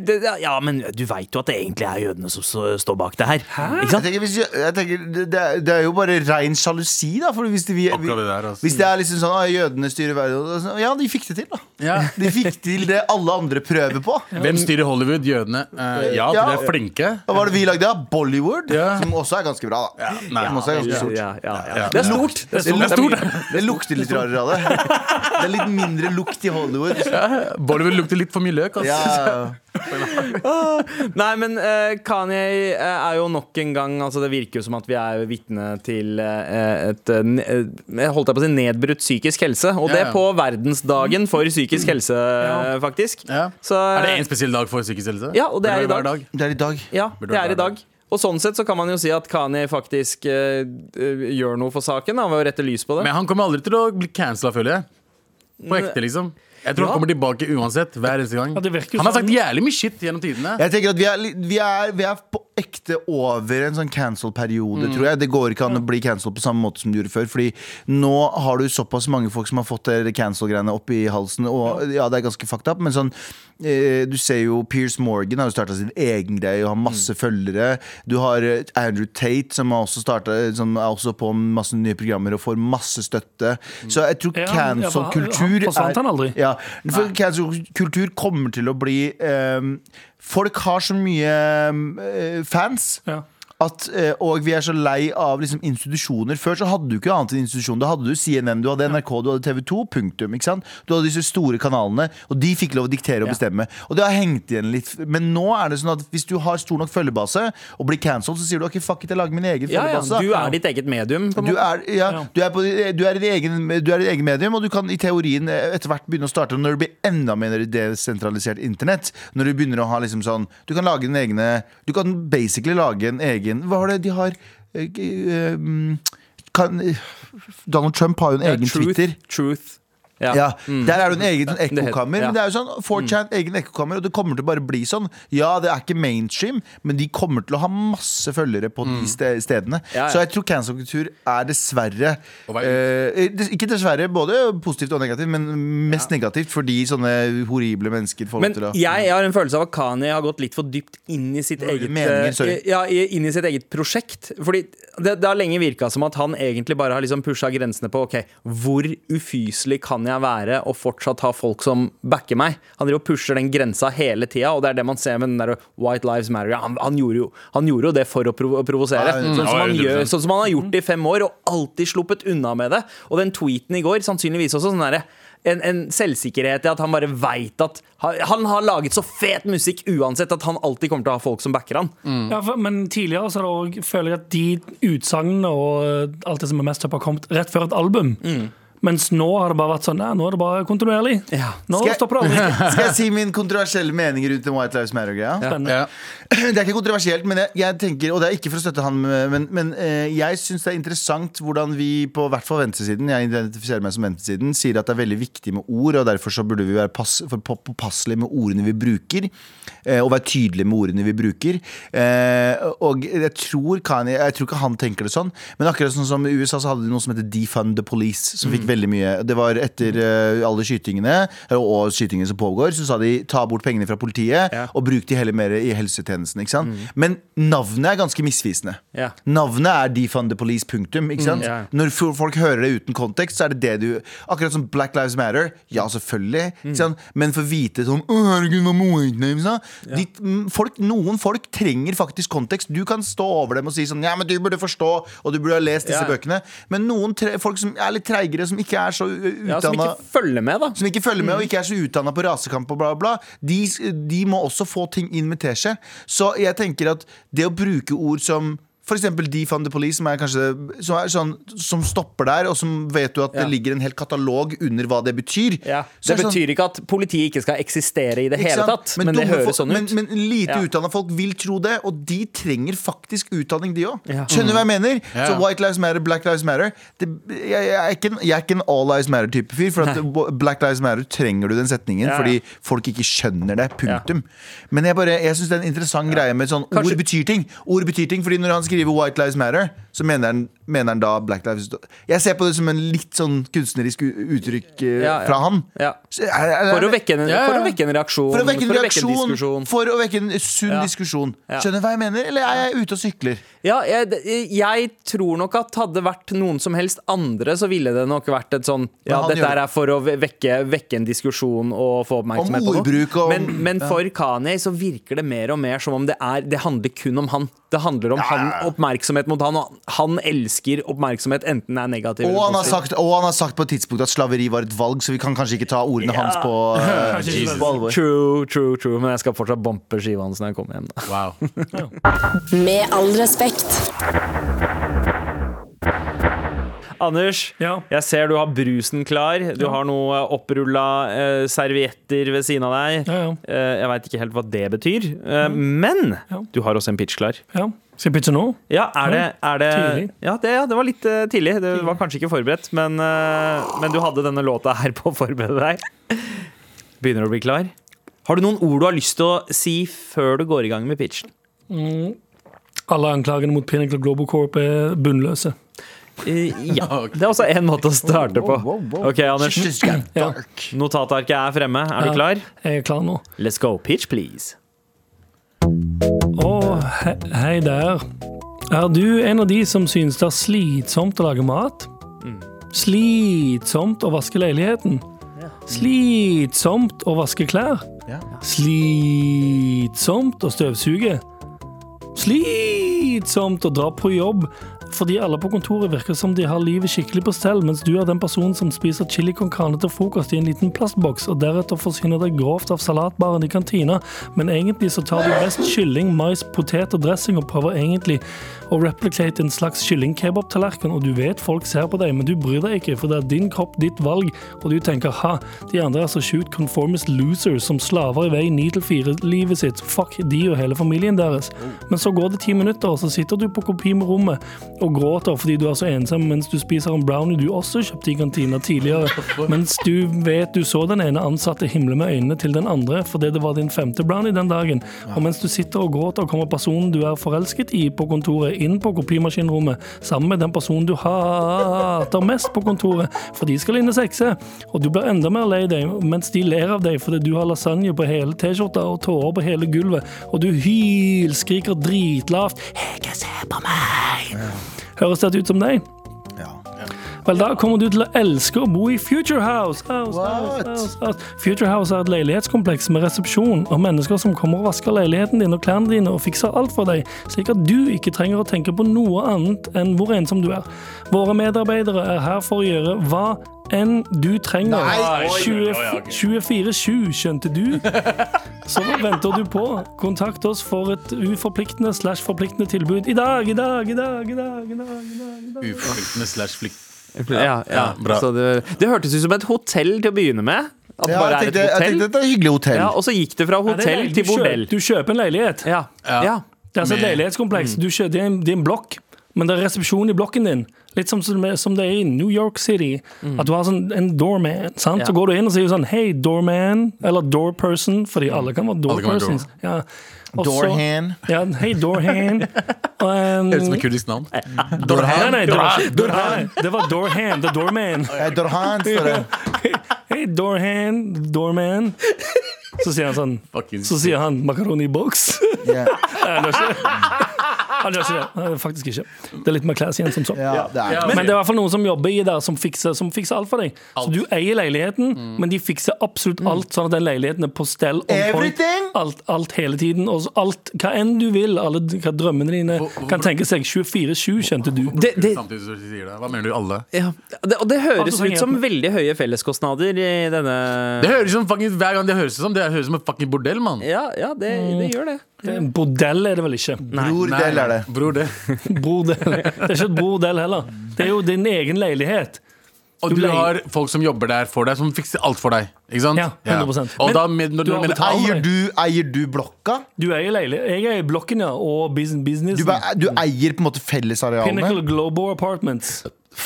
det, Ja, men du veit jo at det egentlig er jødene som står bak det her. Ikke Jeg tenker, hvis, jeg, tenker det, det er- jo bare rein sjalusi, da. For hvis, det, vi, vi, det der, altså. hvis det er liksom sånn at jødene styrer verden Ja, de fikk det til, da. Ja. De fikk til det alle andre prøver på. Hvem styrer Hollywood? Jødene? Uh, ja, Ja. de er flinke. Hva var det vi lagde? Bollywood, Ja. som også er ganske ganske bra, da. nei. Hos deg er ganske stort. Ja, ja, ja. Ja. Det er stort. Det, Det er stort. det lukter litt rarere av det. Det er litt mindre lukt i Hollywood. Bollywood lukter litt for mye løk. altså. Ja, Nei, men uh, Kanye eh, er jo nok en gang altså Det virker jo som at vi er vitne til uh, et Jeg holdt jeg på å si nedbrutt psykisk helse. Og det Ja, ja. på verdensdagen for psykisk helse, faktisk. Ja. Så, Er det en spesiell dag for psykisk helse? Ja, og det er i dag. det er i dag. Ja, det er i dag. Og sånn sett så kan man jo si at Kanye faktisk eh, eh, gjør noe for saken da, ved å rette lys på det. Men han kommer aldri til å bli cancela, føler jeg. På ekte, liksom. Jeg tror Ja. han kommer tilbake uansett. Hver eneste gang Ja, Han har sånn. sagt jævlig mye shit gjennom tidene. Jeg tenker at vi er, vi er, vi er på ekte over en sånn cancel-periode, tror jeg. Det går ikke an å bli cancelled på samme måte som du gjorde før. Fordi nå har du såpass mange folk som har fått cancel-greiene opp i halsen. Og ja, det er ganske fucked up, men sånn eh, Du ser jo Piers Morgan har jo starta sin egen greie og har masse følgere. Du har eh, Andrew Tate, som har også startet, som er også på masse nye programmer og får masse støtte. Så jeg tror Ja, ja, cancel-kultur han aldri? Ja, for cancel-kultur kommer til å bli ehm, Folk har så mye eh, fans Ja. At, eh, og vi er så lei av liksom, institusjoner. Før så hadde du ikke annet enn institusjon. Da hadde du CNN, du hadde NRK, du hadde TV 2. Punktum. ikke sant? Du hadde disse store kanalene, og de fikk lov å diktere og bestemme. Og det har hengt igjen litt. Men nå er det sånn at hvis du har stor nok følgebase og blir cancelled, så sier du ok, fuck it, jeg lager min egen ja, ja, følgebase. du er ditt eget medium. På en Du er, ja, Ja. du er, på, du i din egen, du i ditt eget medium, og du kan i teorien eh, etter hvert begynne å starte når det blir enda mer desentralisert internett. Når du begynner å ha liksom sånn Du kan lage din egne Du kan basically lage en egen Hva har det de har eh, eh, mm, kan, Donald Trump har jo en Ja, egen truth, Twitter. Truth. Ja. Ja, Der er det en egen sånn ekkokammer. ja. Men det er jo sånn 4chan, egen ekkokammer, og det kommer til å bare bli sånn. Ja, det er ikke mainstream, men de kommer til å ha masse følgere på de stedene. Ja. Så jeg tror cancel-kultur er dessverre eh, Ikke dessverre, både positivt og negativt, men mest negativt fordi sånne horrible mennesker får Men til å jeg har en følelse av at Kanye har gått litt for dypt inn i sitt eget meninger, eh. Ja, inn i sitt eget prosjekt. Fordi det, det har lenge virka som at han egentlig bare har liksom pusha grensene på Ok, hvor ufyselig kan jeg være og fortsatt ha folk som backer meg? Han driver og pusher den grensa hele tida, og det er det man ser med den der White Lives Matter. Han, han, gjorde jo, han gjorde jo det for å provo provosere. Ja, Sånn, som han gjør- sånn som han har gjort i fem år, og alltid sluppet unna med det. Og den tweeten i går sannsynligvis også sånn derre en, en selvsikkerhet i at han bare veit at han, har laget så fet musikk uansett at han alltid kommer til å ha folk som backer han. Ja, for, men tidligere så også, føler jeg at de utsagnene og eh, alt det som er mest opp, har kommet rett før et album. Mens nå har det bare vært sånn Nei, nå er det bare kontinuerlig. Ja. Nå Skal stopper det aldri. Skal jeg si min kontroversielle mening rundt White Lives Matter-greia? Ja. Det er ikke kontroversielt, men jeg, jeg tenker Og det er ikke for å støtte han, men, men eh, jeg syns det er interessant hvordan vi på hvert fall venstresiden Jeg identifiserer meg som venstresiden sier at det er veldig viktig med ord, og derfor så burde vi være pass, påpasselige med ordene vi bruker. eh, og være tydelige med ordene vi bruker. Eh, og jeg tror, Kanye, jeg tror ikke han tenker det sånn, men akkurat sånn som i USA så hadde de noe som heter Defund the Police, som fikk veldig mye. Det var etter eh, alle skytingene, og skytingene som pågår, så sa de ta bort pengene fra politiet Ja. og bruk de heller mer i helsetjenesten. Ikke sant? Men navnet er ganske misvisende. Ja. Navnet er Defund the Police, punktum. Ikke sant? ja. Når folk hører det uten kontekst, så er det det du Akkurat som Black Lives Matter. Ja, selvfølgelig. Ikke sant? Men for hvite sånn «Å, herregud, hva må jeg ikke?» så, de, mm, folk, Noen folk trenger faktisk kontekst. Du kan stå over dem og si sånn Ja, men du burde forstå, og du burde ha lest disse bøkene. Men noen folk som er litt treigere, som ikke er så utdanna Ja, som ikke følger med, da. som ikke følger med og ikke er så utdanna på rasekamp og bla, bla, de, de må også få ting inn med teskje. Så jeg tenker at det å bruke ord som for eksempel Defund the Police, som er kanskje som, er sånn, som stopper der, og som vet du at Ja. det ligger en hel katalog under hva det betyr. Ja. Det, Det betyr sånn- betyr ikke at politiet ikke skal eksistere i det hele tatt, men, det dumme høres sånn ut. Men, men lite Ja. utdanna folk vil tro det, og de trenger faktisk utdanning, de òg. Ja. Skjønner du hva jeg mener? Ja. Så White Lives Matter, Black Lives Matter det, jeg, jeg, er ikke en, jeg er ikke en All Lives Matter-type fyr. For at Black Lives Matter trenger du den setningen fordi folk ikke skjønner det. Punktum. Men jeg, bare, jeg syns det er en interessant greie med sånn Kanskje- ord betyr ting. Ord betyr ting, fordi når han skriver White Lives Matter, så mener han, mener han da Black Lives Jeg ser på det som en litt sånn kunstnerisk uttrykk eh, Ja, ja. fra han. Ja. For å vekke en, Ja, ja. for å vekke en reaksjon. for å vekke en reaksjon, diskusjon. for å vekke en sunn Ja. diskusjon. Ja. Skjønner du hva jeg mener? Eller er jeg ute og sykler? Ja, jeg, jeg tror nok at hadde det vært noen som helst andre, så ville det nok vært et sånn Ja, han dette her er for å vekke, vekke en diskusjon og få oppmerksomhet Om på ordbruk noe. og- Men, men for Kanye så virker det mer og mer som om det er Det handler kun om han. Det handler om han oppmerksomhet mot han, og han elsker oppmerksomhet, enten det er negativ Og han, har sagt, og han har sagt på et tidspunkt at slaveri var et valg, så vi kan kanskje ikke ta ordene hans på, uh, Jesus. på alvor. True, true, true, men jeg skal fortsatt bompe skiva hans når jeg kommer hjem. Da. Wow. Med all respekt. Anders, Ja. jeg ser du har brusen klar. Du Ja. har noe opprulla eh, servietter ved siden av deg. Ja, ja. Eh, jeg veit ikke helt hva det betyr, eh, men Ja. du har også en pitch klar. ja. Skal jeg pitche nå? Ja, er det, er det Ja, det, ja, det var litt uh, tidlig. Det var kanskje ikke forberedt, men, uh, men du hadde denne låta her på å forberede deg. Begynner å bli klar? Har du noen ord du har lyst til å si før du går i gang med pitchen? Alle anklagene mot Pinnacle Global Corp er bunnløse. Uh, ja. Det er også én måte å starte på. Ok, Anders. Ja. Notatarket er fremme. Er du klar? Jeg er klar nå. Let's go. Pitch, please. He hei der. Er du en av de som synes det er slitsomt å lage mat? Slitsomt å vaske leiligheten? Slitsomt å vaske klær? Ja. Slitsomt å støvsuge? Slitsomt å dra på jobb fordi alle på kontoret virker som de har livet skikkelig på stell, mens du er den personen som spiser chili con carne til frokost i en liten plastboks, og deretter forsyner deg grovt av salatbaren i kantina, men egentlig så tar du best kylling, mais, potet og dressing og prøver egentlig å replicate en slags kyllingkebabtallerken, og du vet folk ser på deg, men du bryr deg ikke, for det er din kropp, ditt valg, og du tenker ha, de andre er så sjukt conformist losers som slaver i vei 9 til 4-livet sitt, fuck de og hele familien deres. Men så går det ti minutter, og så sitter du på kopimrommet og gråter fordi du er så ensom mens du spiser en brownie du også kjøpte i kantina tidligere, mens du vet du så den ene ansatte himle med øynene til den andre fordi det var din femte brownie den dagen, og mens du sitter og gråter kommer personen du er forelsket i på kontoret inn på kopimaskinrommet sammen med den personen du hater mest på kontoret, for de skal inn og sexe, og du blir enda mer lei deg mens de ler av deg fordi du har lasagne på hele T-skjorta og tårer på hele gulvet, og du hylskriker dritlavt. 'Ikke se på meg'. Høres dette ut som deg? Vel, da kommer du til å elske å bo i Future House. House, What? house, house, house. Future House er et leilighetskompleks med resepsjon og mennesker som kommer og vasker leiligheten din og klærne dine og fikser alt for deg, slik at du ikke trenger å tenke på noe annet enn hvor ensom du er. Våre medarbeidere er her for å gjøre hva enn du trenger. Nei. 24-7, skjønte du? Så hva venter du på? Kontakt oss for et uforpliktende slash forpliktende tilbud i dag, i dag, i dag, i dag. i dag, i dag, i dag. Uforpliktende slash. Ja, ja. Ja, bra. Så det, det hørtes ut som et hotell til å begynne med. At Ja, bare jeg, er et tenkte, jeg hotell. tenkte det er et hyggelig hotell. Ja, og så gikk det fra hotell det til bordell. Du kjøper en leilighet. Ja. Det er altså et leilighetskompleks. leilighetskompleks. Du kjøper, det, er en, det er en blokk, men det er resepsjon i blokken din. Litt som, som det er i New York City. At du har sånn en doorman. Sant? Så går du inn og sier sånn Hei, doorman. Eller doorperson, fordi alle kan være Alle kan være doorpersons. Ja. Doorhand. Ja, hei, Dorhan. Um, Høres ut som et kurdisk navn. nei, nei, det var, ikke- Doorhand. det var Dorhan, the doorman. Hei, Dorhan, står det. Hei, Dorhan, doorman. Så sier han sånn Fucking Så sier han makaroni box. Ja. Nei, ikke. Han gjør ikke det. Faktisk ikke. Det er litt mer classy enn som så. Ja, det er Men det er i hvert fall noen som jobber i der som fikser, som fikser alt for deg. Så du eier leiligheten, men de fikser absolutt alt, sånn at den leiligheten er på stell. on point. Everything? Alt, alt hele tiden. Og alt, hva enn du vil, alle hva drømmene dine Hvor- hvor- kan tenke seg. 24-7, skjønte du. Det, det, Samtidig som du sier det. Hva mener du, alle? ja. det, og det høres ut som veldig høye felleskostnader i denne Det høres ut som fucking, Hver gang det høres ut som Det høres ut som et fucking bordell, mann. Ja, ja det, det gjør det. En Bordell er det vel ikke? Brordel er det. Brodel. det. Det er ikke et bordell heller. Det er jo din egen leilighet. Og Du du har folk som jobber der for deg, som fikser alt for deg. Ikke sant? Ja, 100%. Og da, med, når, du har Eier du, eier du blokka? Du eier leilighet. Jeg eier blokken, ja, og bus- businessen. Du, du eier på en måte fellesarealene? Pinnacle Global Apartments.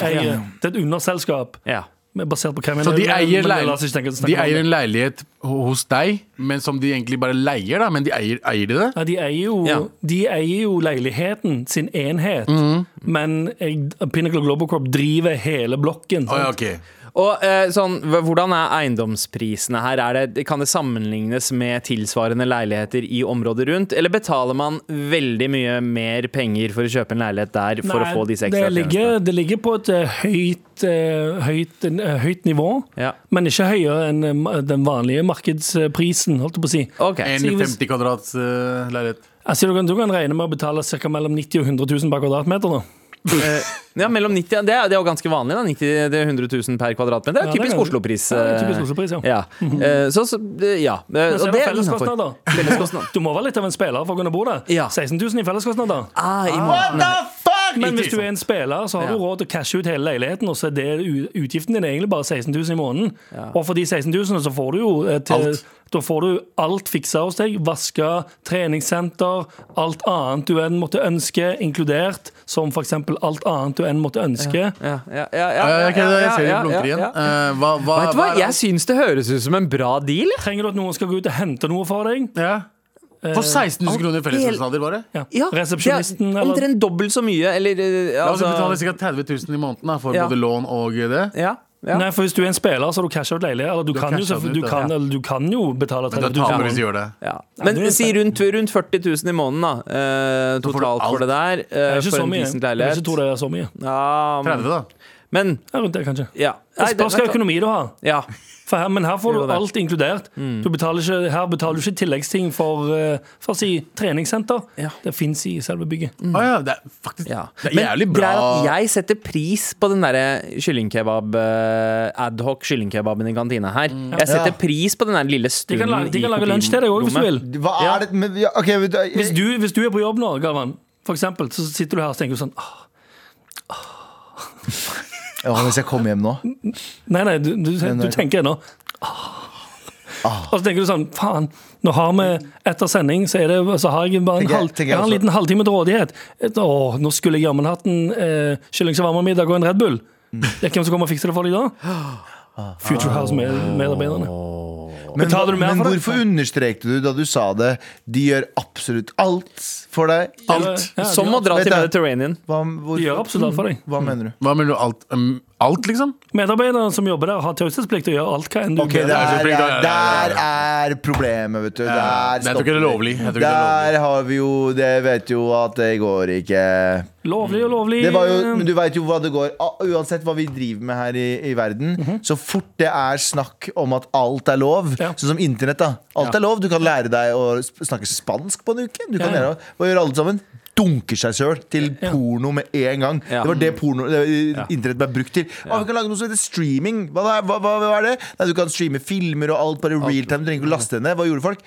Eier. Det er et underselskap. Ja. Men Basert på hvem Så de eier, men tenke- de eier en leilighet hos deg, men som de egentlig bare leier, da. Men de eier, eier de det? Ja, de eier jo, Ja. de eier jo leiligheten, sin enhet. Mhm. Men jeg, Pinnacle Global Corp driver hele blokken. Oh, ja, sant? Og eh, sånn, Hvordan er eiendomsprisene her? Er det, kan det sammenlignes med tilsvarende leiligheter i området rundt? Eller betaler man veldig mye mer penger for å kjøpe en leilighet der for Nei, å få disse det ekstra ligger, tjenestene? det ligger på et eh, høyt, eh, høyt, eh, høyt nivå, Ja. men ikke høyere enn den vanlige markedsprisen, holdt jeg på å si. Okay. En 50 kvadrats eh, leilighet. Altså, du, kan, du kan regne med å betale ca. mellom 90 og 100 000 per kvadratmeter. Da. Ja, mellom 90, det, er, det er jo ganske vanlig, da. 90 til 100 000 per kvadratmeter. Det er typisk Oslo-pris. Ja, det er eh, typisk Oslo-pris, ja. ja. Eh, Så, så ja. Eh, Men så Og er det det er felleskostnader. Felleskostnad. Du må være litt av en spiller for å kunne bo der. Ja. 16 000 i felleskostnader. Ah, What the fuck?! Men hvis du er en spiller, så har du råd til å cashe ut hele leiligheten, og så er det utgiften din egentlig bare 16 000 i måneden. Og for de 16 000 så får du jo eh, til, Alt. Da får du alt fiksa hos deg. Vaska, treningssenter, alt annet du enn måtte ønske, inkludert. Som f.eks. alt annet du enn måtte ønske. Ja, ja, ja, ja, Ja, ja, ok, jeg ser de blunker ja, igjen. Eh, hva, hva, Vet du hva, er- jeg syns det høres ut som en bra deal. Trenger du at noen skal gå ut og hente noe for deg? ja. For 16 kroner i felleskostnader, bare? Ja. Ja, Resepsjonisten, det er eller omtrent dobbelt så mye, eller eh, La oss altså, betale ca. 30 000 i måneden da, for Ja. både lån og det. ja, ja. Nei, for hvis du er en spiller, så har du casha ut leilighet. Eller du, Du kan jo, ut, du, ja. kan, eller du kan jo betale Men da 30 000. Men, du i hvis du gjør det. Ja. Men det si rundt, rundt 40 000 i måneden, da. Eh, totalt for det der. Det eh, er ikke for så en mye. decent Jeg ikke tror det er så mye. Ja, 30, da. men Ja, rundt det, kanskje. ja. Det Nei, det- spørs hva økonomi du har. Ja. For her, men her får du alt inkludert. Du betaler ikke, her betaler du ikke tilleggsting for, eh, for å si treningssenter. Ja. Det fins i selve bygget. Å ja, det er faktisk Ja. Det er Men jævlig er bra. at jeg setter pris på den derre kyllingkebab eh, Adhoc kyllingkebaben i kantina her. Jeg setter Ja. pris på den der lille De stunden kan, lage, de kan lage lunsj til deg òg, hvis du vil. Hva Ja. er det men, ja, ok, vet jeg, Hvis du, hvis du er på jobb nå, Galvan, for eksempel, så sitter du her og tenker sånn sånn «Åh, ja, Hvis jeg kommer hjem nå Nei, nei, du, du, du tenker nå Ah. Og så tenker du sånn Faen, nå har vi etter sending, så, det, så har jeg bare en, halv, jeg har en liten halvtime til rådighet. Å, nå skulle jeg jammen hatt en eh, kylling shawarma-middag og en Red Bull. Det er hvem som kommer og fikser det for deg da? Future House-medarbeiderne. Men, Betaler du mer men for det? hvorfor understrekte du da du sa det? De gjør absolutt alt for deg. Alt. Ja, Som å dra Vet til jeg. Mediterranean. Hva, hvor, De gjør absolutt alt for deg. hva mener du? Hva mener du? Alt, um, alt liksom? Medarbeidere som jobber der, har taushetsplikt og gjør alt hva enn du okay, der, er, ja, ja, der er problemet, vet du. Der jeg tror ikke det er lovlig. Er Der har vi jo Det vet jo at det går ikke Lovlig og lovlig. det var jo, Men du veit jo hva det går Uansett hva vi driver med her i, i verden, så fort det er snakk om at alt er lov. Ja. sånn som internett, da. Alt er lov. Du kan lære deg å snakke spansk på en uke. Du kan Ja, ja. lære å gjøre alt sammen. Dunker seg sjøl til porno med en gang. Ja. Det var det porno det, internett ble brukt til. Ah, vi kan lage noe som heter streaming. Hva, hva, hva, hva er det? Nei, du kan streame filmer og alt bare real time. Du trenger ikke å laste ned. Hva gjorde folk?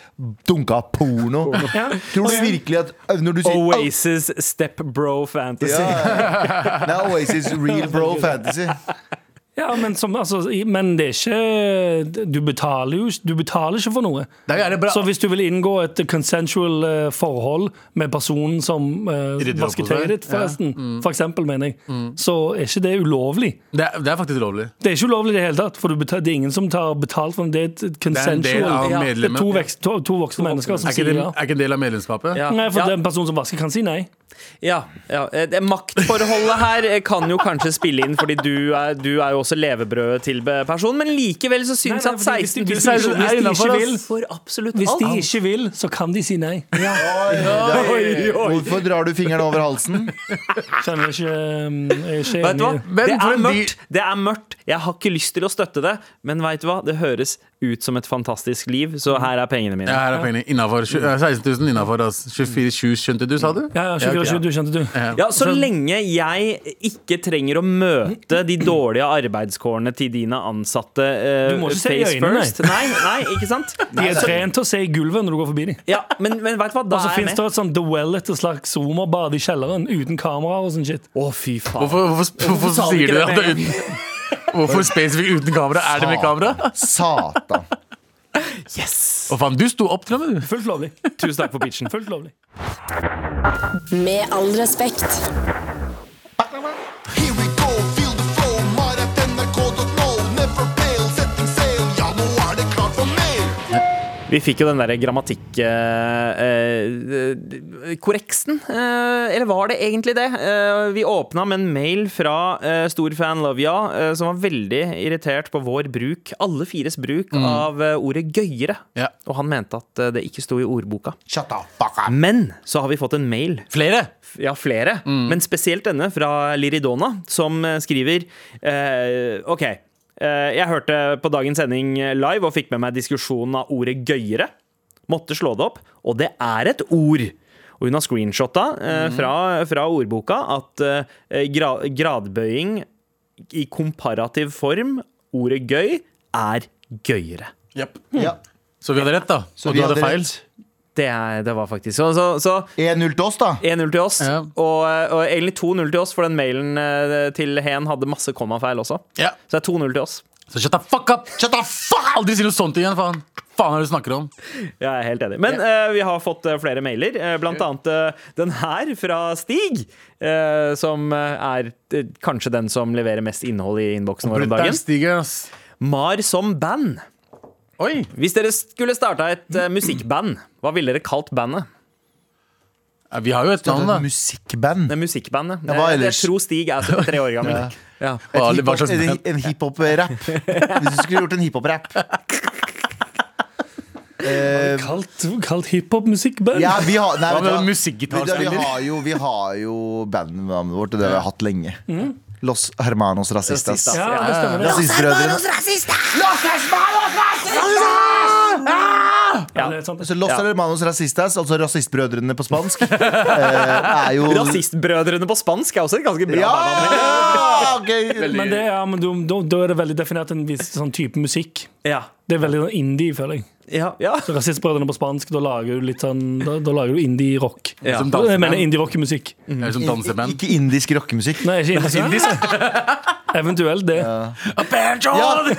Dunka porno. Ja. Tror du virkelig at når du sier Oasis Step Bro Fantasy. ja. Er Oasis Real Bro Fantasy. Ja, men, som, altså, men det er ikke Du betaler jo du betaler ikke for noe. Det er bra. Så hvis du vil inngå et consensual eh, forhold med personen som uh, vasker tøyet ditt, forresten, Mm. for eksempel, mener jeg, så er ikke det ulovlig. Det er, det er faktisk ulovlig. Det er ikke ulovlig i det hele tatt, for du betal, det er ingen som tar betalt for det. Det er et Det er en consensual del av Ja, Det er to, veks, to, to voksne mennesker som Er sier ja. er ikke en del av medlemskapet? Ja. Nei, for Ja. den personen som vasker, kan si nei. Ja, ja. eh, det Maktforholdet her kan jo kanskje spille inn, fordi du er, du er jo også levebrødet til personen, men likevel så syns jeg at hvis de- 16 hvis 000 de ikke- hvis de ikke vil- for absolutt Hvis de ikke vil, så kan de si nei. Oi, Hvorfor drar du fingeren over halsen? Kjenner ikke, um, er ikke Vet du hva? Men Det er mørkt. Det er mørkt. Jeg har ikke lyst til å støtte det, men vet du hva? Det høres ut som et fantastisk liv, så her er pengene mine. Ja, her er pengene innenfor, eh, 16 000 innafor. 24 7 skjønte du, sa du? Ja, ja, 24 du skjønte du. Ja, Så lenge jeg ikke trenger å møte de dårlige arbeidskårene til dine ansatte uh, Du må ikke se i øynene, first. Nei, nei, ikke sant? De er trent til å se i gulvet når du går forbi dem. Ja, men, men vet du hva? Da Og så fins det et sånt The Well, et slags romerbad i kjelleren uten kameraer og sånn shit. Å, fy faen. Hvorfor, hvorfor, hvorfor, hvorfor sier du det det? uten, hvorfor spesifikt uten kamera? Er det med kamera? Satan. Yes! Og faen, du sto opp til og med, du. Fullt lovlig. Tusen takk for pitchen. Fullt lovlig. Med all respekt. Vi fikk jo den derre grammatikk-korreksen. eller var det egentlig det? Eh, vi åpna med en mail fra uh, storfan Lovia, eh, som var veldig irritert på vår bruk, alle fires bruk, av eh, ordet gøyere. Ja. Og han mente at eh, det ikke sto i ordboka. Shut the fuck. Men så har vi fått en mail Flere? ja, flere. Men spesielt denne fra Liridona, som eh, skriver eh, OK. Eh, jeg hørte på dagens sending live og fikk med meg diskusjonen av ordet 'gøyere'. Måtte slå det opp, og det er et ord. Og hun har screenshotta eh, fra, fra ordboka at eh, gra gradbøying i komparativ form, ordet gøy, er gøyere. Yep. Ja. Så vi hadde rett, da. Så og du hadde hadde feil. rett. Det, er, det var faktisk Så, så, så 1-0 til oss, da. 1-0 til oss. Ja. Og, og egentlig 2-0 til oss, for den mailen eh, til Hen hadde masse kommafeil også. Ja. Så det er 2-0 til oss. Så shut the fuck up! Shut the fuck Aldri si noe sånt igjen, faen. Faen er det du snakker om? Jeg er helt enig. Men eh, vi har fått uh, flere mailer, uh, blant annet eh, den her fra Stig. eh, som eh, er eh, kanskje den som leverer mest innhold i innboksen vår om dagen. stiger, ass. Mar som band. Oi. Hvis dere skulle starta et eh, musikkband, hva ville dere kalt bandet? Ja, Vi har jo et navn, da. Musikkband. Det er musikkbandet. Ja, hva ellers? Jeg tror Stig er 73 år gammel. ja. Hva- Et hva hiphop- en en hiphop-rapp. Hvis du skulle gjort en hiphop-rapp. Eh, Kalt, kalt hiphop-musikkband. ja, vi har, nei, Hva vet du hva? Vi, musikkgitarspiller? har jo, vi har jo bandnavnet vårt, og det har vi hatt lenge. Los Hermanos Racistas. Racistas. Ja, det stemmer. det. Rasistbrødrene. Ja, det er sant. Så Los Hermanos Racistas, altså rasistbrødrene på spansk, eh, er jo Rasistbrødrene på spansk er også et ganske bra Ja! bandnavn. ok. Men, det, ja, men da, da, er det veldig definert en viss sånn type musikk. Ja. Det er veldig sånn indie, føler jeg. Ja, ja. Så Rasistbrødrene på spansk, da lager du litt sånn Da, da lager du indie-rock. Ja. Jeg mener som danseband? Ikke indisk rockemusikk. Nei, ikke indisk. Eventuelt det. Ja,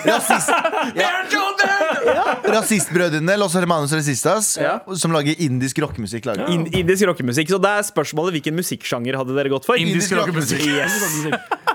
rasist, ja. Rasistbrødrene Los Hermanos Resistas, Ja. som lager indisk rockemusikk. Lager. In indisk rockemusikk. Så det er spørsmålet hvilken musikksjanger hadde dere gått for? Indisk rockemusikk. Yes.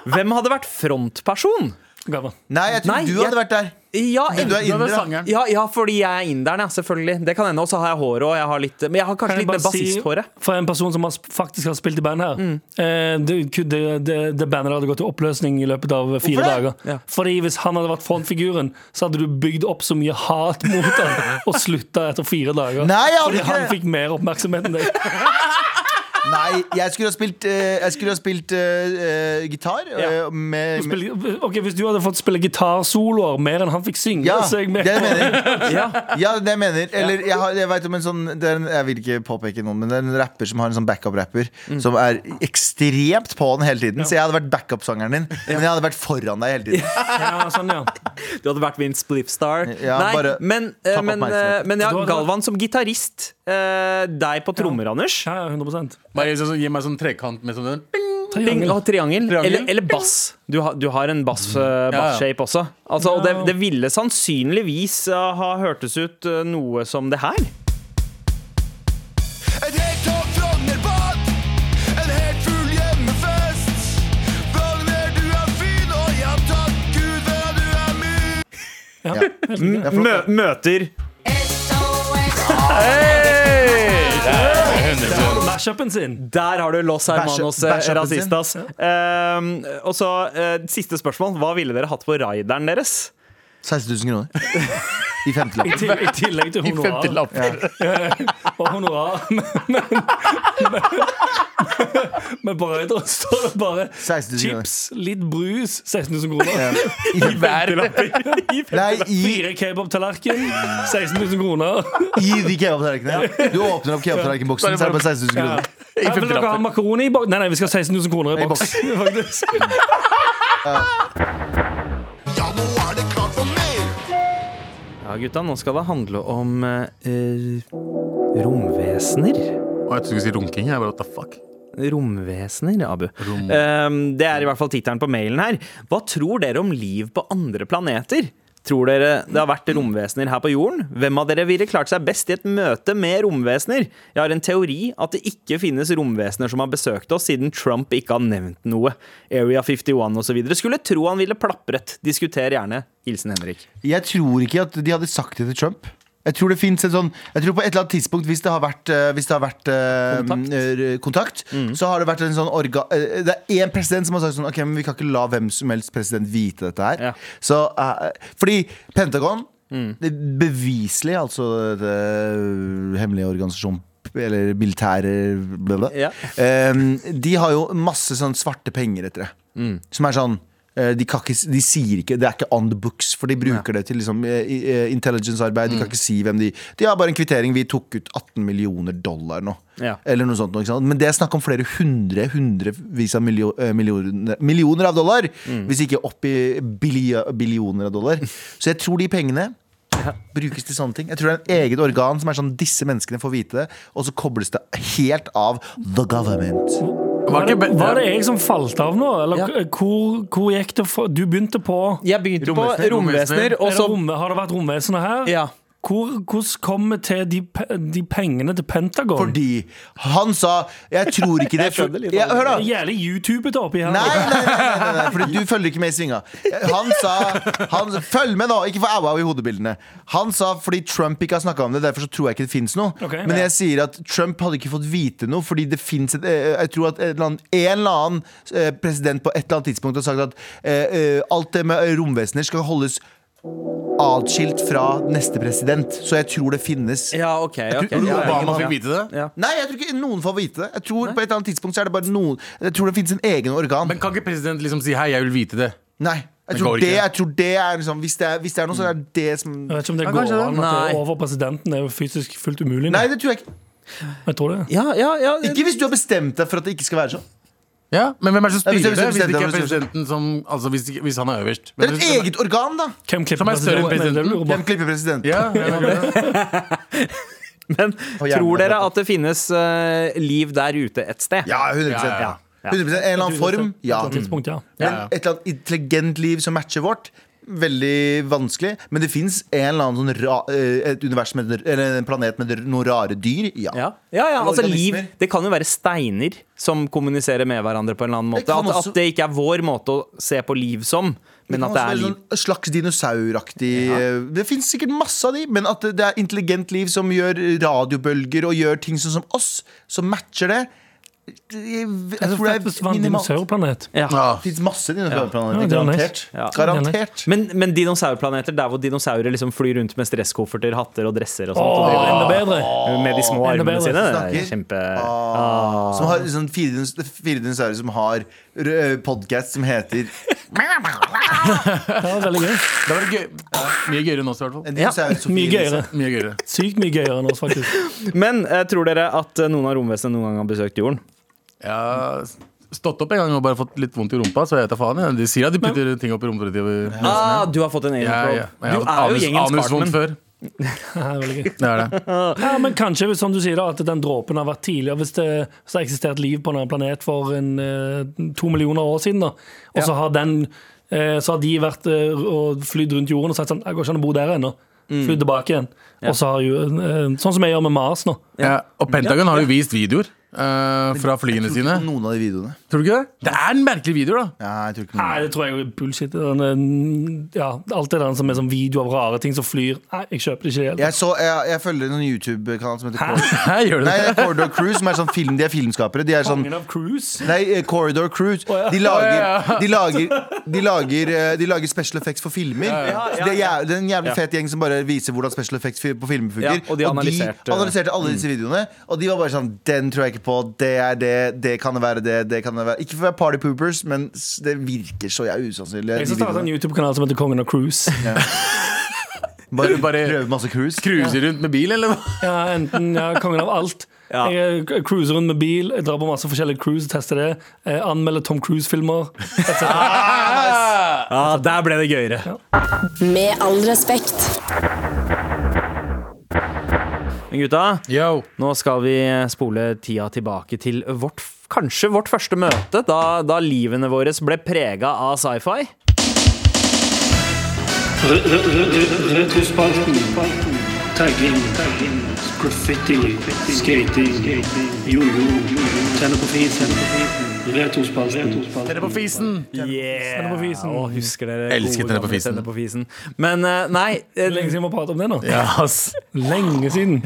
Hvem hadde vært frontperson? Gavan. Nei, jeg tror Nei, du jeg- hadde vært der. Ja, Men du er sangeren. ja, ja, fordi jeg er inderen, ja. Selvfølgelig. Det kan hende. Og så har jeg håret jeg litt Men jeg har kanskje Kan jeg litt mer bare si, for en person som har, faktisk har spilt i band her Mm. eh, det, det, det, det bandet hadde gått til oppløsning i løpet av fire dager. Ja. Fordi hvis han hadde vært frontfiguren, så hadde du bygd opp så mye hat mot han og slutta etter fire dager. Nei, jeg hadde Fordi ikke han fikk mer oppmerksomhet enn deg. Nei, jeg skulle ha spilt, eh, jeg skulle ha spilt eh, eh, gitar Ja. eh, med, med Spille- Ok, Hvis du hadde fått spille gitarsoloer mer enn han fikk synge, Ja, så er jeg med. det jeg mener. Ja. Ja, det jeg mener. Eller jeg, har, jeg vet om en sånn det er en, Jeg vil ikke påpeke noen, men det er en rapper som har en sånn backup-rapper Mm. som er ekstremt på den hele tiden. Så jeg hadde vært backup-sangeren din, men jeg hadde vært foran deg hele tiden. Ja, sånn, ja. Du hadde vært Vince Spliffstar. Ja, Nei, bare men, eh, men, eh, men ja, Du hadde- Galvan som gitarist. eh, deg på trommer, Anders. ja, ja 100 Bare gi sånn- Gi meg sånn trekant med sånn den. Triangel. og triangel. Triangel. Eller, eller bass. Du, har- du har en bass, eh, Ja, ja. bass-shape også. Altså, og det, det ville sannsynligvis eh, ha hørtes ut eh, noe som det her. Er ja, Mø møter for at Mashupen sin. Der har du Los Hermanos Rasistas eh, bæsjappen. Racistas. Um, og så uh, Siste spørsmål. Hva ville dere hatt på rideren deres? 16 000 kroner. I I, femtelapp. til, I tillegg til honorar. 50-lapp. Og honorar. Men, men, men, men på Røyderen står det bare 16 000 kroner. chips, litt brus, 16 000 kroner. Ja. I, Hver i, Fire kebabtallerken, 16 000 kroner. i de kebabtallerkenene. Du åpner opp kebabtallerkenboksen, så er det bare 16 000 kroner. Ja, vil dere ha makaroni i boks? Nei, nei, vi skal ha 16 000 kroner i I boks. Ja, nå er det Ja, gutta, nå skal det handle om eh, romvesener. Og jeg trodde du skulle si runking. Jeg bare, what the fuck Romvesener, Abu. Rom. Um, det er i hvert fall tittelen på mailen her. Hva tror dere om liv på andre planeter? Tror dere det har vært romvesener her på jorden? Hvem av dere ville klart seg best i et møte med romvesener? Jeg har en teori at det ikke finnes romvesener som har besøkt oss, siden Trump ikke har nevnt noe. Area 51 osv. Skulle tro han ville plapret. Diskuter gjerne. Hilsen Henrik. Jeg tror ikke at de hadde sagt det til Trump. Jeg tror det finnes en sånn Jeg tror på et eller annet tidspunkt, hvis det har vært, eh, hvis det har vært kontakt, Kontakt. mm. så har det vært en sånn orga... eh, det er én president som har sagt sånn Ok, men vi kan ikke la hvem som helst president vite dette her. Ja. Så eh, Fordi Pentagon det er beviselig, altså det hemmelige organisasjonen eller militære bla, bla. Ja. Eh, De har jo masse sånn svarte penger etter det. Som er sånn Eh, De, kan ikke, de sier ikke Det er ikke on the books, for de bruker det til liksom, eh, eh, intelligence-arbeid. De kan ikke si hvem de De har bare en kvittering. Vi tok ut 18 millioner dollar nå. Ja. Eller noe sånt. Men det er snakk om flere hundre hundrevis av millio, eh, millioner, millioner av dollar. Hvis ikke opp i billi- billioner av dollar. Så jeg tror de pengene brukes til sånne ting. Jeg tror det er en eget organ som er sånn disse menneskene får vite det, og så kobles det helt av the government. Var det, var det jeg som falt av nå? Eller Ja. hvor, hvor gikk det for Du begynte på Jeg begynte på Romvesener. romvesener, og det så rom, Har det vært romvesenet her? Ja. Hvor, hvordan kom vi til de, de pengene til Pentagon? Fordi han sa Jeg tror ikke det Jeg litt ja, Hør, da. Jævlig YouTube-ete oppi her. Nei, nei, nei, nei, nei, fordi du følger ikke med i svinga. Han sa han, Følg med nå, ikke få au-au i hodebildene. Han sa fordi Trump ikke har snakka om det, derfor så tror jeg ikke det fins noe. Okay, Men jeg sier at Trump hadde ikke fått vite noe, fordi det fins et eh, Jeg tror at eller annen, en eller annen eh, president på et eller annet tidspunkt har sagt at uh, eh, alt det med romvesener skal holdes atskilt fra neste president. Så jeg tror det finnes. Ja, OK. ok tror ja, Obama fikk vite det. Ja. Nei, jeg tror ikke noen får vite det. Jeg tror På et eller annet tidspunkt så er det bare noen Jeg tror det finnes en egen organ. Men kan ikke president liksom si 'hei, jeg vil vite det'? Nei. Jeg tror det, jeg tror det er liksom hvis det er, hvis det er noe, så er det som Jeg vet ikke om det går an at det er over presidenten. Det er jo fysisk fullt umulig. nå. Nei, det tror jeg ikke. Jeg tror det. Ja, ja, ja. Ikke hvis du har bestemt deg for at det ikke skal være sånn. Ja, Men hvem er det som styrer det? hvis det ikke er presidenten som Altså hvis, hvis han er øverst. Det er et eget organ, da. Hvem klipper Som er større enn presidenten? Er. Hvem klipper presidenten? Ja. Men tror dere at det finnes uh, liv der ute et sted? Ja, 100 Ja, ja, ja. 100 En eller annen form, ja. På et tidspunkt, ja. Men ja. et eller annet intelligent liv som matcher vårt, veldig vanskelig. Men det fins sånn eh, et univers med, eller en planet med noen rare dyr. Ja. Ja, ja, ja altså liv Det kan jo være steiner som kommuniserer med hverandre på en eller annen måte. Det At, også- at det ikke er vår måte å se på liv som, men Det at det er liv. sånn slags dinosauraktig eh, Det fins sikkert masse av de, men at det det er intelligent liv som gjør radiobølger og gjør ting sånn som oss, som matcher det. Jeg, tror det er minimalt. dinosaurplanet. Ja. Ja. Det fins masse dinosaurplaneter. Er. Garantert. Ja. Garantert. Men, men dinosaurplaneter der hvor dinosaurer liksom flyr rundt med stresskofferter, hatter og dresser og sånt. Og driver- enda bedre! med de små Enda armene bedre. sine. Det er kjempe Ah, Som har sånn fire, fire dinosaurer som har podkast som heter Det var veldig gøy. Det var gøy. Ja, mye gøyere enn oss, i hvert fall. Ja, Mye gøyere. Mye gøyere. Sykt mye gøyere enn oss, faktisk. Men eh, tror dere at eh, noen av romvesenene noen gang har besøkt jorden? Jeg har stått opp en gang og bare fått litt vondt i rumpa, så jeg vet da faen. jeg. De sier at de putter ting opp i rumpa di. Ah, du har fått en alien Ja, probe. ja. Jeg Du har er jo anus- gjengens anusvondt Cartman. før. Det er veldig gøy. Det er det. Ja, men kanskje, som du sier da, at den dråpen har vært tidligere. Hvis det, hvis det har eksistert liv på en planet for en, eh, to millioner år siden, da, og så har den eh, så har de vært eh, og flydd rundt jorden og sagt sånn Det går ikke an å bo der ennå. Flydd tilbake igjen. Og så har jo, eh, Sånn som jeg gjør med Mars nå. Ja. Og Pentagon har jo vist videoer fra flyene sine. noen av de videoene. Tror du ikke det? Det er en merkelig video, da. Ja, jeg tror ikke Nei, det tror jeg er bullshit. Den, ja, alt det der som er sånn video av rare ting som flyr. Nei, jeg kjøper det ikke helt. Jeg, så, jeg, jeg følger en YouTube-kanal som heter Corridor, Hæ, gjør du Nei, det? Corridor Cruise, som er sånn film, de er filmskapere. De er sånn Kongen av cruise. Nei, eh, Corridor Cruise. De lager, de lager, de lager, eh, de lager special effects for filmer. ja, ja, det, er det er en jævlig fet gjeng som bare viser hvordan special effects på filmer fungerer. Ja, og de analyserte- analyserte alle disse videoene. Og de var bare sånn Den tror jeg ikke på. Det er det. Det kan være det. Det kan det være Ikke for å være party poopers, men det virker så jævlig usannsynlig. Jeg skal starte en. YouTube-kanal som heter Kongen av cruise. Bare, Bare- prøve masse cruise. Cruiser rundt med bil, eller hva? Ja, enten ja, kongen av alt. Ja. Jeg eh, cruiser rundt med bil, jeg drar på masse forskjellige cruise, tester det. Jeg anmelder Tom Cruise-filmer. etc. Ja, der ble det gøyere. Med all respekt. Men gutta, Yo. nå skal vi spole tida tilbake til vårt, kanskje vårt første møte, da, da livene våre ble prega av sci-fi. Tagging. Graffiti. Skating. Jojo. Tenne på fisen. Retrospalten. Tenne på fisen. Yeah! på fisen. Å, husker dere Elsker Tenne på fisen. Tenne på fisen. Men eh, nei, eh, Lenge siden vi har pratet om det nå. Ja, ass. Lenge siden.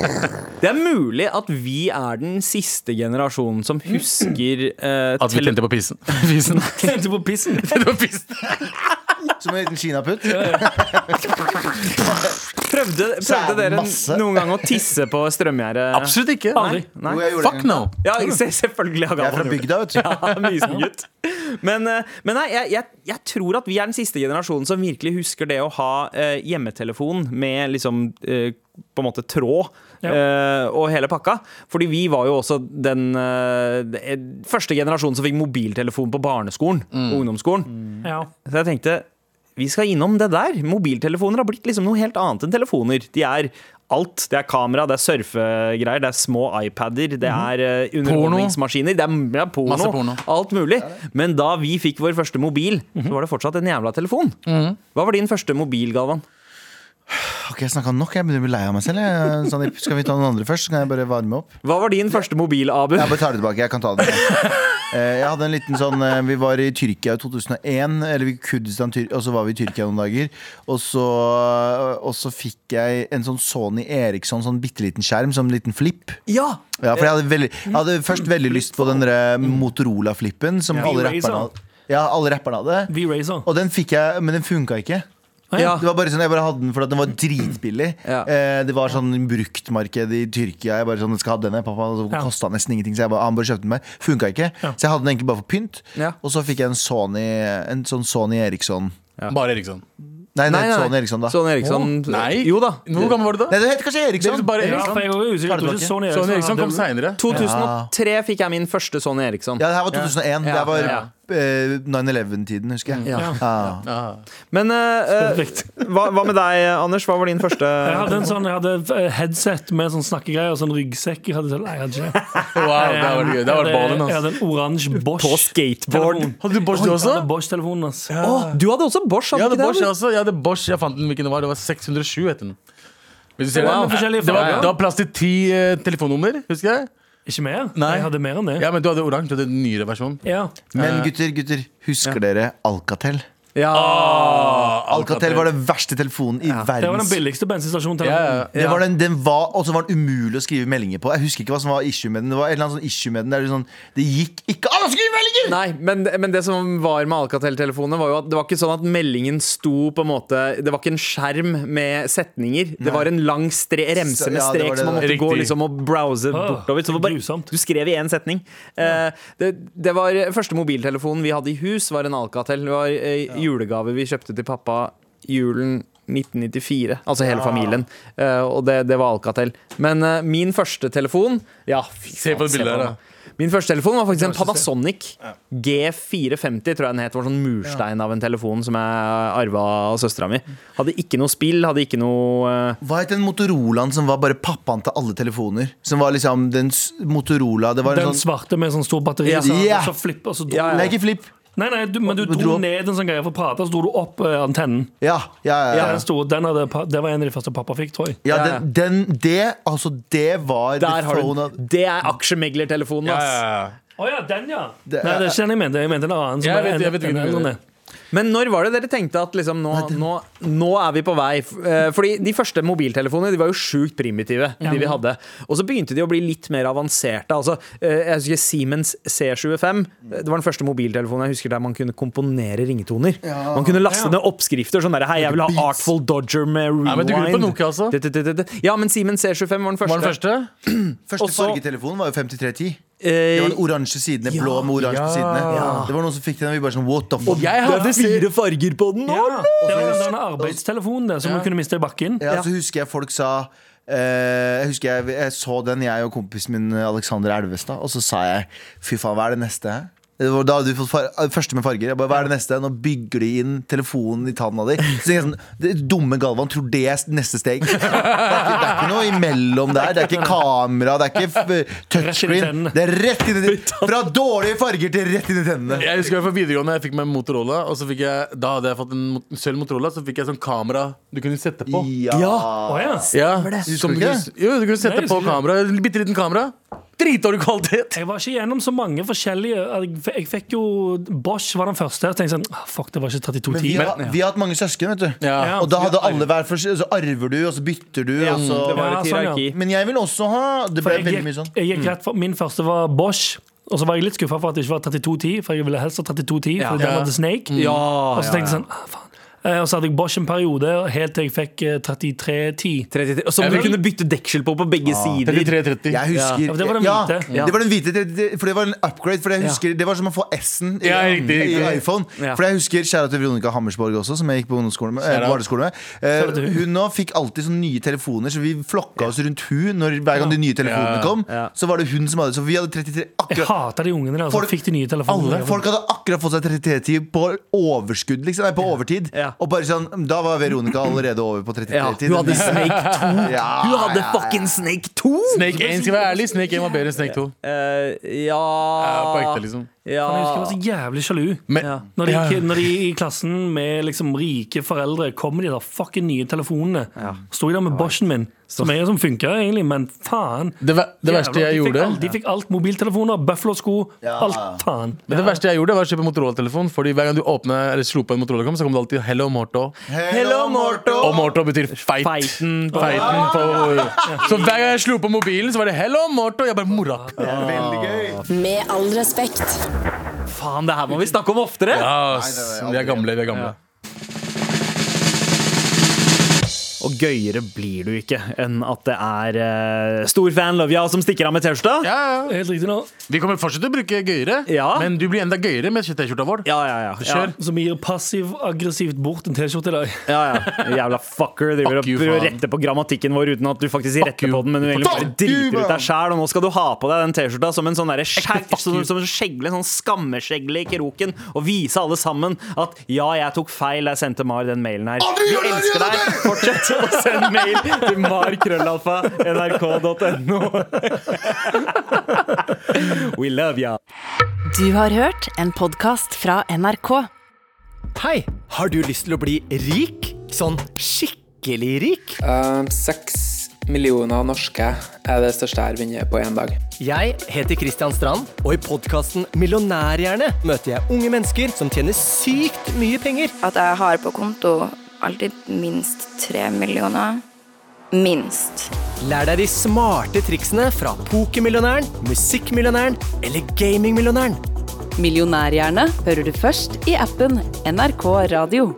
det er mulig at vi er den siste generasjonen som husker eh, At vi tele- tente på pisen. Fisen. Tente på pissen. Tente på pisen. Som en liten kinaputt. Prøvde, prøvde dere masse. noen gang å tisse på strømgjerdet? Absolutt ikke. Aldri. Nei. Jo, jeg gjorde Fuck det. no. Ja, se- selvfølgelig har Jeg er Galvan fra gjort bygda, vet du. Ja, Mysengutt. Men, eh, men nei, jeg, jeg, jeg tror at vi er den siste generasjonen som virkelig husker det å ha eh, hjemmetelefon med liksom eh, på en måte tråd Ja. eh, og hele pakka. Fordi vi var jo også den eh, første generasjonen som fikk mobiltelefon på barneskolen og ungdomsskolen. Ja. Så jeg tenkte vi skal innom det der. Mobiltelefoner har blitt liksom noe helt annet enn telefoner. De er alt. Det er kamera, det er surfegreier, det er små iPader, det er uh, underholdningsmaskiner, det er ja, porno, porno. Alt mulig. Men da vi fikk vår første mobil, så var det fortsatt en jævla telefon. Hva var din første mobil, Galvan? Ok, jeg snakka nok. Jeg begynner å bli lei av meg selv. Jeg. Sånn, skal vi ta noen andre først? Så kan jeg bare varme opp. Hva var din første mobil, Abu? Jeg bare tar det tilbake. Jeg kan ta det. Eh, Jeg hadde en liten sånn eh, Vi var i Tyrkia i 2001, eller vi Kurdistan, og så var vi i Tyrkia noen dager. Og så, og så fikk jeg en sånn Sony Eriksson, sånn bitte liten skjerm, som en liten flip. Ja! Ja, for jeg hadde, veldig, jeg hadde først veldig lyst på den der Motorola-flippen som Ja. alle rapperne hadde. Ja, alle rapperne hadde. Og den fikk jeg, men den funka ikke. Ja. Det var bare sånn, Jeg bare hadde den for at den var dritbillig. Ja. Eh, det var sånn bruktmarked i Tyrkia. Jeg bare sånn, skal ha denne pappa så Ja. kosta nesten ingenting, så jeg bare, han bare kjøpte den meg. Funka ikke. Så jeg hadde den egentlig bare for pynt. Ja. Og så fikk jeg en Sony En sånn Sony Eriksson. Bare Eriksson. Nei, nei, Nei, Sony Eriksson, da. Sony Eriksson. Nei. Jo da. Hvor gammel var du da? Nei, det heter kanskje Eriksson. Det bare Ja, Eriksson. Jeg tror ikke Sony Sony Eriksson kom seinere. 2003 fikk jeg min første Sony Eriksson. Ja, det her var 2001. Ja, Det var ja. Eh, 9-11-tiden, husker jeg. Ja. Ja. Men eh, eh, hva, hva med deg, Anders? Hva var din første Jeg hadde en sånn, jeg hadde eh, headset med sånn snakkegreier og sånn ryggsekk. Jeg hadde, sånn- nei, jeg hadde ikke det. Wow, det var gøy. Det var Jeg hadde- ballen, Jeg ass. hadde en oransje Bosch. På skateboard. telefon. Hadde du Bosch du Jeg også? hadde Bosch-telefonen, ass. Å, du hadde også Bosch? Jeg Hadde hadde ikke Bosch, det, jeg også. Jeg hadde Bosch, jeg fant den hvilken det var. Det var 607, het den. Hvis du ser det. med forskjellige Det var, farger. det var plass til ti eh, telefonnummer, husker jeg. Ikke mer? Nei. Jeg hadde mer enn det. Ja, men du hadde oransje, du hadde en nyere versjon. Ja. Men gutter, gutter, husker dere Alcatel? Ja. Ah, Alcatel var den verste telefonen i Det var den billigste bensinstasjonen. Ja, ja. Det var den, den var, og så var den umulig å skrive meldinger på. Jeg husker ikke hva som var issue med den. Det var et eller annet sånn issue med den der det, sånn, det gikk ikke an å skrive meldinger! Nei, men, men det som var med Alcatel-telefonene, var jo at det var ikke sånn at meldingen sto på en måte Det var ikke en skjerm med setninger. Det var en lang stre remse med Ja, det strek det som man måtte måtte gå liksom og browse Ah, bortover. Så det var bare, du skrev i én setning. Uh, det, det var Første mobiltelefonen vi hadde i hus, var en Alcatel. Det var eh, julegave vi kjøpte til pappa julen 1994. Altså hele familien. Uh, og det, det var Alcatel. Men uh, min første telefon Ja, fy Se på det bildet her, da. Min første telefon var faktisk en Panasonic G450, tror jeg den het. Det var sånn murstein av en telefon som jeg arva av søstera mi. Hadde ikke noe spill, hadde ikke noe eh, Hva het den Motorolaen som var bare pappaen til alle telefoner? Som var liksom den Motorola Det var en Den sånn svarte med sånn stor batteri. Ja. Så, Ja. så flipp, og så Ja, ja. Nei, ikke flip. Nei, nei, du, men du Du dro dro ned en sånn greie for å prate, og så dro du opp eh, antennen. Ja, ja, ja. Ja. ja. Den, store, den hadde, pa- det var en av de første pappa fikk, tror jeg. ja den, den, det, altså, det var Der har du Det er aksjemeglertelefonen, Ja, ass. ja, ja. Å ja, den, ja! Det- nei, det er ikke den jeg mente. Jeg mente en annen. Som Jeg er vet- jeg vet ikke en hva du mener. Men når var det dere tenkte at liksom nå, nå, nå er vi på vei? Eh, Fordi de første mobiltelefonene de var jo sjukt primitive. De vi hadde Og så begynte de å bli litt mer avanserte. Altså, eh, jeg husker Siemens C25. Det var den første mobiltelefonen jeg husker der man kunne komponere ringetoner. Man kunne laste ned oppskrifter sånn der Hei, jeg vil ha Artful Dodger med rewind. Ja, men du kunne på Nokia det. Ja, men Siemens C25 var den første. Var den første? Første fargetelefonen var jo 5310. Eh, Det var den oransje sidene, blå med oransje ja. sidene. Det var noen som fikk den, og vi bare sånn what the fuck? Jeg hadde fire farger på den! Ja, det var den der arbeidstelefonen der, som du kunne miste i bakken. Ja, så husker jeg folk sa Uh, Jeg husker jeg, jeg så den, jeg og kompisen min Alexander Elvestad, og så sa jeg fy faen, hva er det neste her? Det var da hadde vi fått far første med farger. Jeg bare, hva er det neste? Nå bygger de inn telefonen i tanna di. Så tenker jeg sånn, det Dumme Galvan tror det er neste steg. Det er, ikke, det er ikke noe imellom der. Det er ikke kamera, det er ikke i touchscreen. Det er rett inn i Fra dårlige farger til rett inn i tennene. Jeg husker jeg fra videregående Jeg fikk meg Motorola Og så fikk jeg Da hadde jeg fått en mot- sølv Motorola Så fikk jeg sånn kamera Du kunne sette på Ja. Å ja. Ja som du du, Jo, du kunne sette Nei, på kamera bitte liten kamera Dritdårlig kvalitet Jeg var ikke gjennom så mange forskjellige Jeg, fikk jo Bosch var den første. Jeg tenkte sånn ah, Fuck, det var ikke Men vi har, vi har hatt mange søsken, vet du. Ja. Ja. Og da hadde alle hver for seg, så arver du, og så bytter du. Ja, og så, det var Ja, et sånn, ja. hierarki. Men jeg vil også ha Det For ble jeg veldig gikk, mye sånn. jeg gikk rett for, min første var Bosch. Og så var jeg litt skuffa for at det ikke var 3210, for jeg ville helst ha 3210. For den Ja. hadde Snake Ja, Og så tenkte jeg sånn ah, faen. Eh, Og så hadde jeg Bosch en periode, helt til jeg fikk eh, 3310. 33, og som du kunne bytte deksel på på begge sider. 33-30. Jeg husker Ja, det var den ja, hvite. det var den hvite, for det var en upgrade. For jeg husker Det var som å få S-en i, Ja, i iPhone. Ja. For jeg husker kjære til Veronica Hammersborg også, som jeg gikk på ungdomsskolen med. Eh, barneskole med. Eh, hun. nå fikk alltid sånne nye telefoner, så vi flokka oss rundt hun når, hver gang de nye telefonene kom. Ja. Så var det hun som hadde Så vi hadde 33 Jeg akkurat hater de ungene der som fikk de nye telefonene. alle folk hadde akkurat fått seg 33-tid på overskudd, liksom. Nei, på overtid. Ja. Og bare sånn Da var Veronica allerede over på 33-tid. Ja, hun hadde Snake 2. Ja, Hun hadde ja, fucking Snake 2! Snake 1 skal være ærlig. Snake 1 var bedre enn Snake 2. Eh, Ja, ja på ekte, liksom. Ja. Jeg husker jeg var så jævlig sjalu. Men, Ja. Når de, når de i klassen med liksom rike foreldre kom med de der fucking nye telefonene. Sto jeg der med Boschen min, som er som funka egentlig, men faen. det, ver- det verste Jævla, jeg de fikk gjorde alt, De fikk alt. Mobiltelefoner, Buffalo-sko, alt faen. Men det verste jeg gjorde, var å kjøpe Motorola-telefon. Fordi hver gang du åpner eller slo på en Motorola, så kom det alltid 'Hello, Morto'. Hello, Morto! Og Morto betyr feit. Feiten på- Feiten på Så hver gang jeg slo på mobilen, så var det 'Hello, Morto'. Jeg bare mora. Veldig gøy. Med all respekt. Faen, det her må vi snakke om oftere! Ja, vi er gamle. Vi er gamle. Og gøyere blir du ikke enn at det er uh, stor fan Lovia som stikker av med T-skjorta. Ja, ja. Helt riktig nå. Vi kommer fortsatt til å bruke gøyere, Ja. men du blir enda gøyere med T-skjorta vår. Ja, ja, ja. Kjør. Som gir passiv-aggressivt bort en T-skjorte i dag. ja, ja. Jævla fucker. Du vil Fuck you, prøver å rette på grammatikken vår uten at du faktisk retter you. på den, men du egentlig bare driter ut deg sjæl. Og nå skal du ha på deg den T-skjorta som en sånn derre som, som en skjegle, sånn skammeskjegle i kroken, og vise alle sammen at ja, jeg tok feil da jeg sendte Mar den mailen her. Vi elsker deg. Fortsett å sende mail til markrøllalfa nrk.no. We love ya. Du har hørt en podkast fra NRK. Hei, har du lyst til å bli rik? Sånn skikkelig rik? Seks millioner norske er det største jeg har vunnet på én dag. Jeg heter Kristian Strand, og i podkasten Millionærhjerne møter jeg unge mennesker som tjener sykt mye penger. At jeg har på konto alltid minst tre millioner. Minst. Lær deg de smarte triksene fra pokermillionæren, musikkmillionæren eller gamingmillionæren. Millionærhjerne hører du først i appen NRK Radio.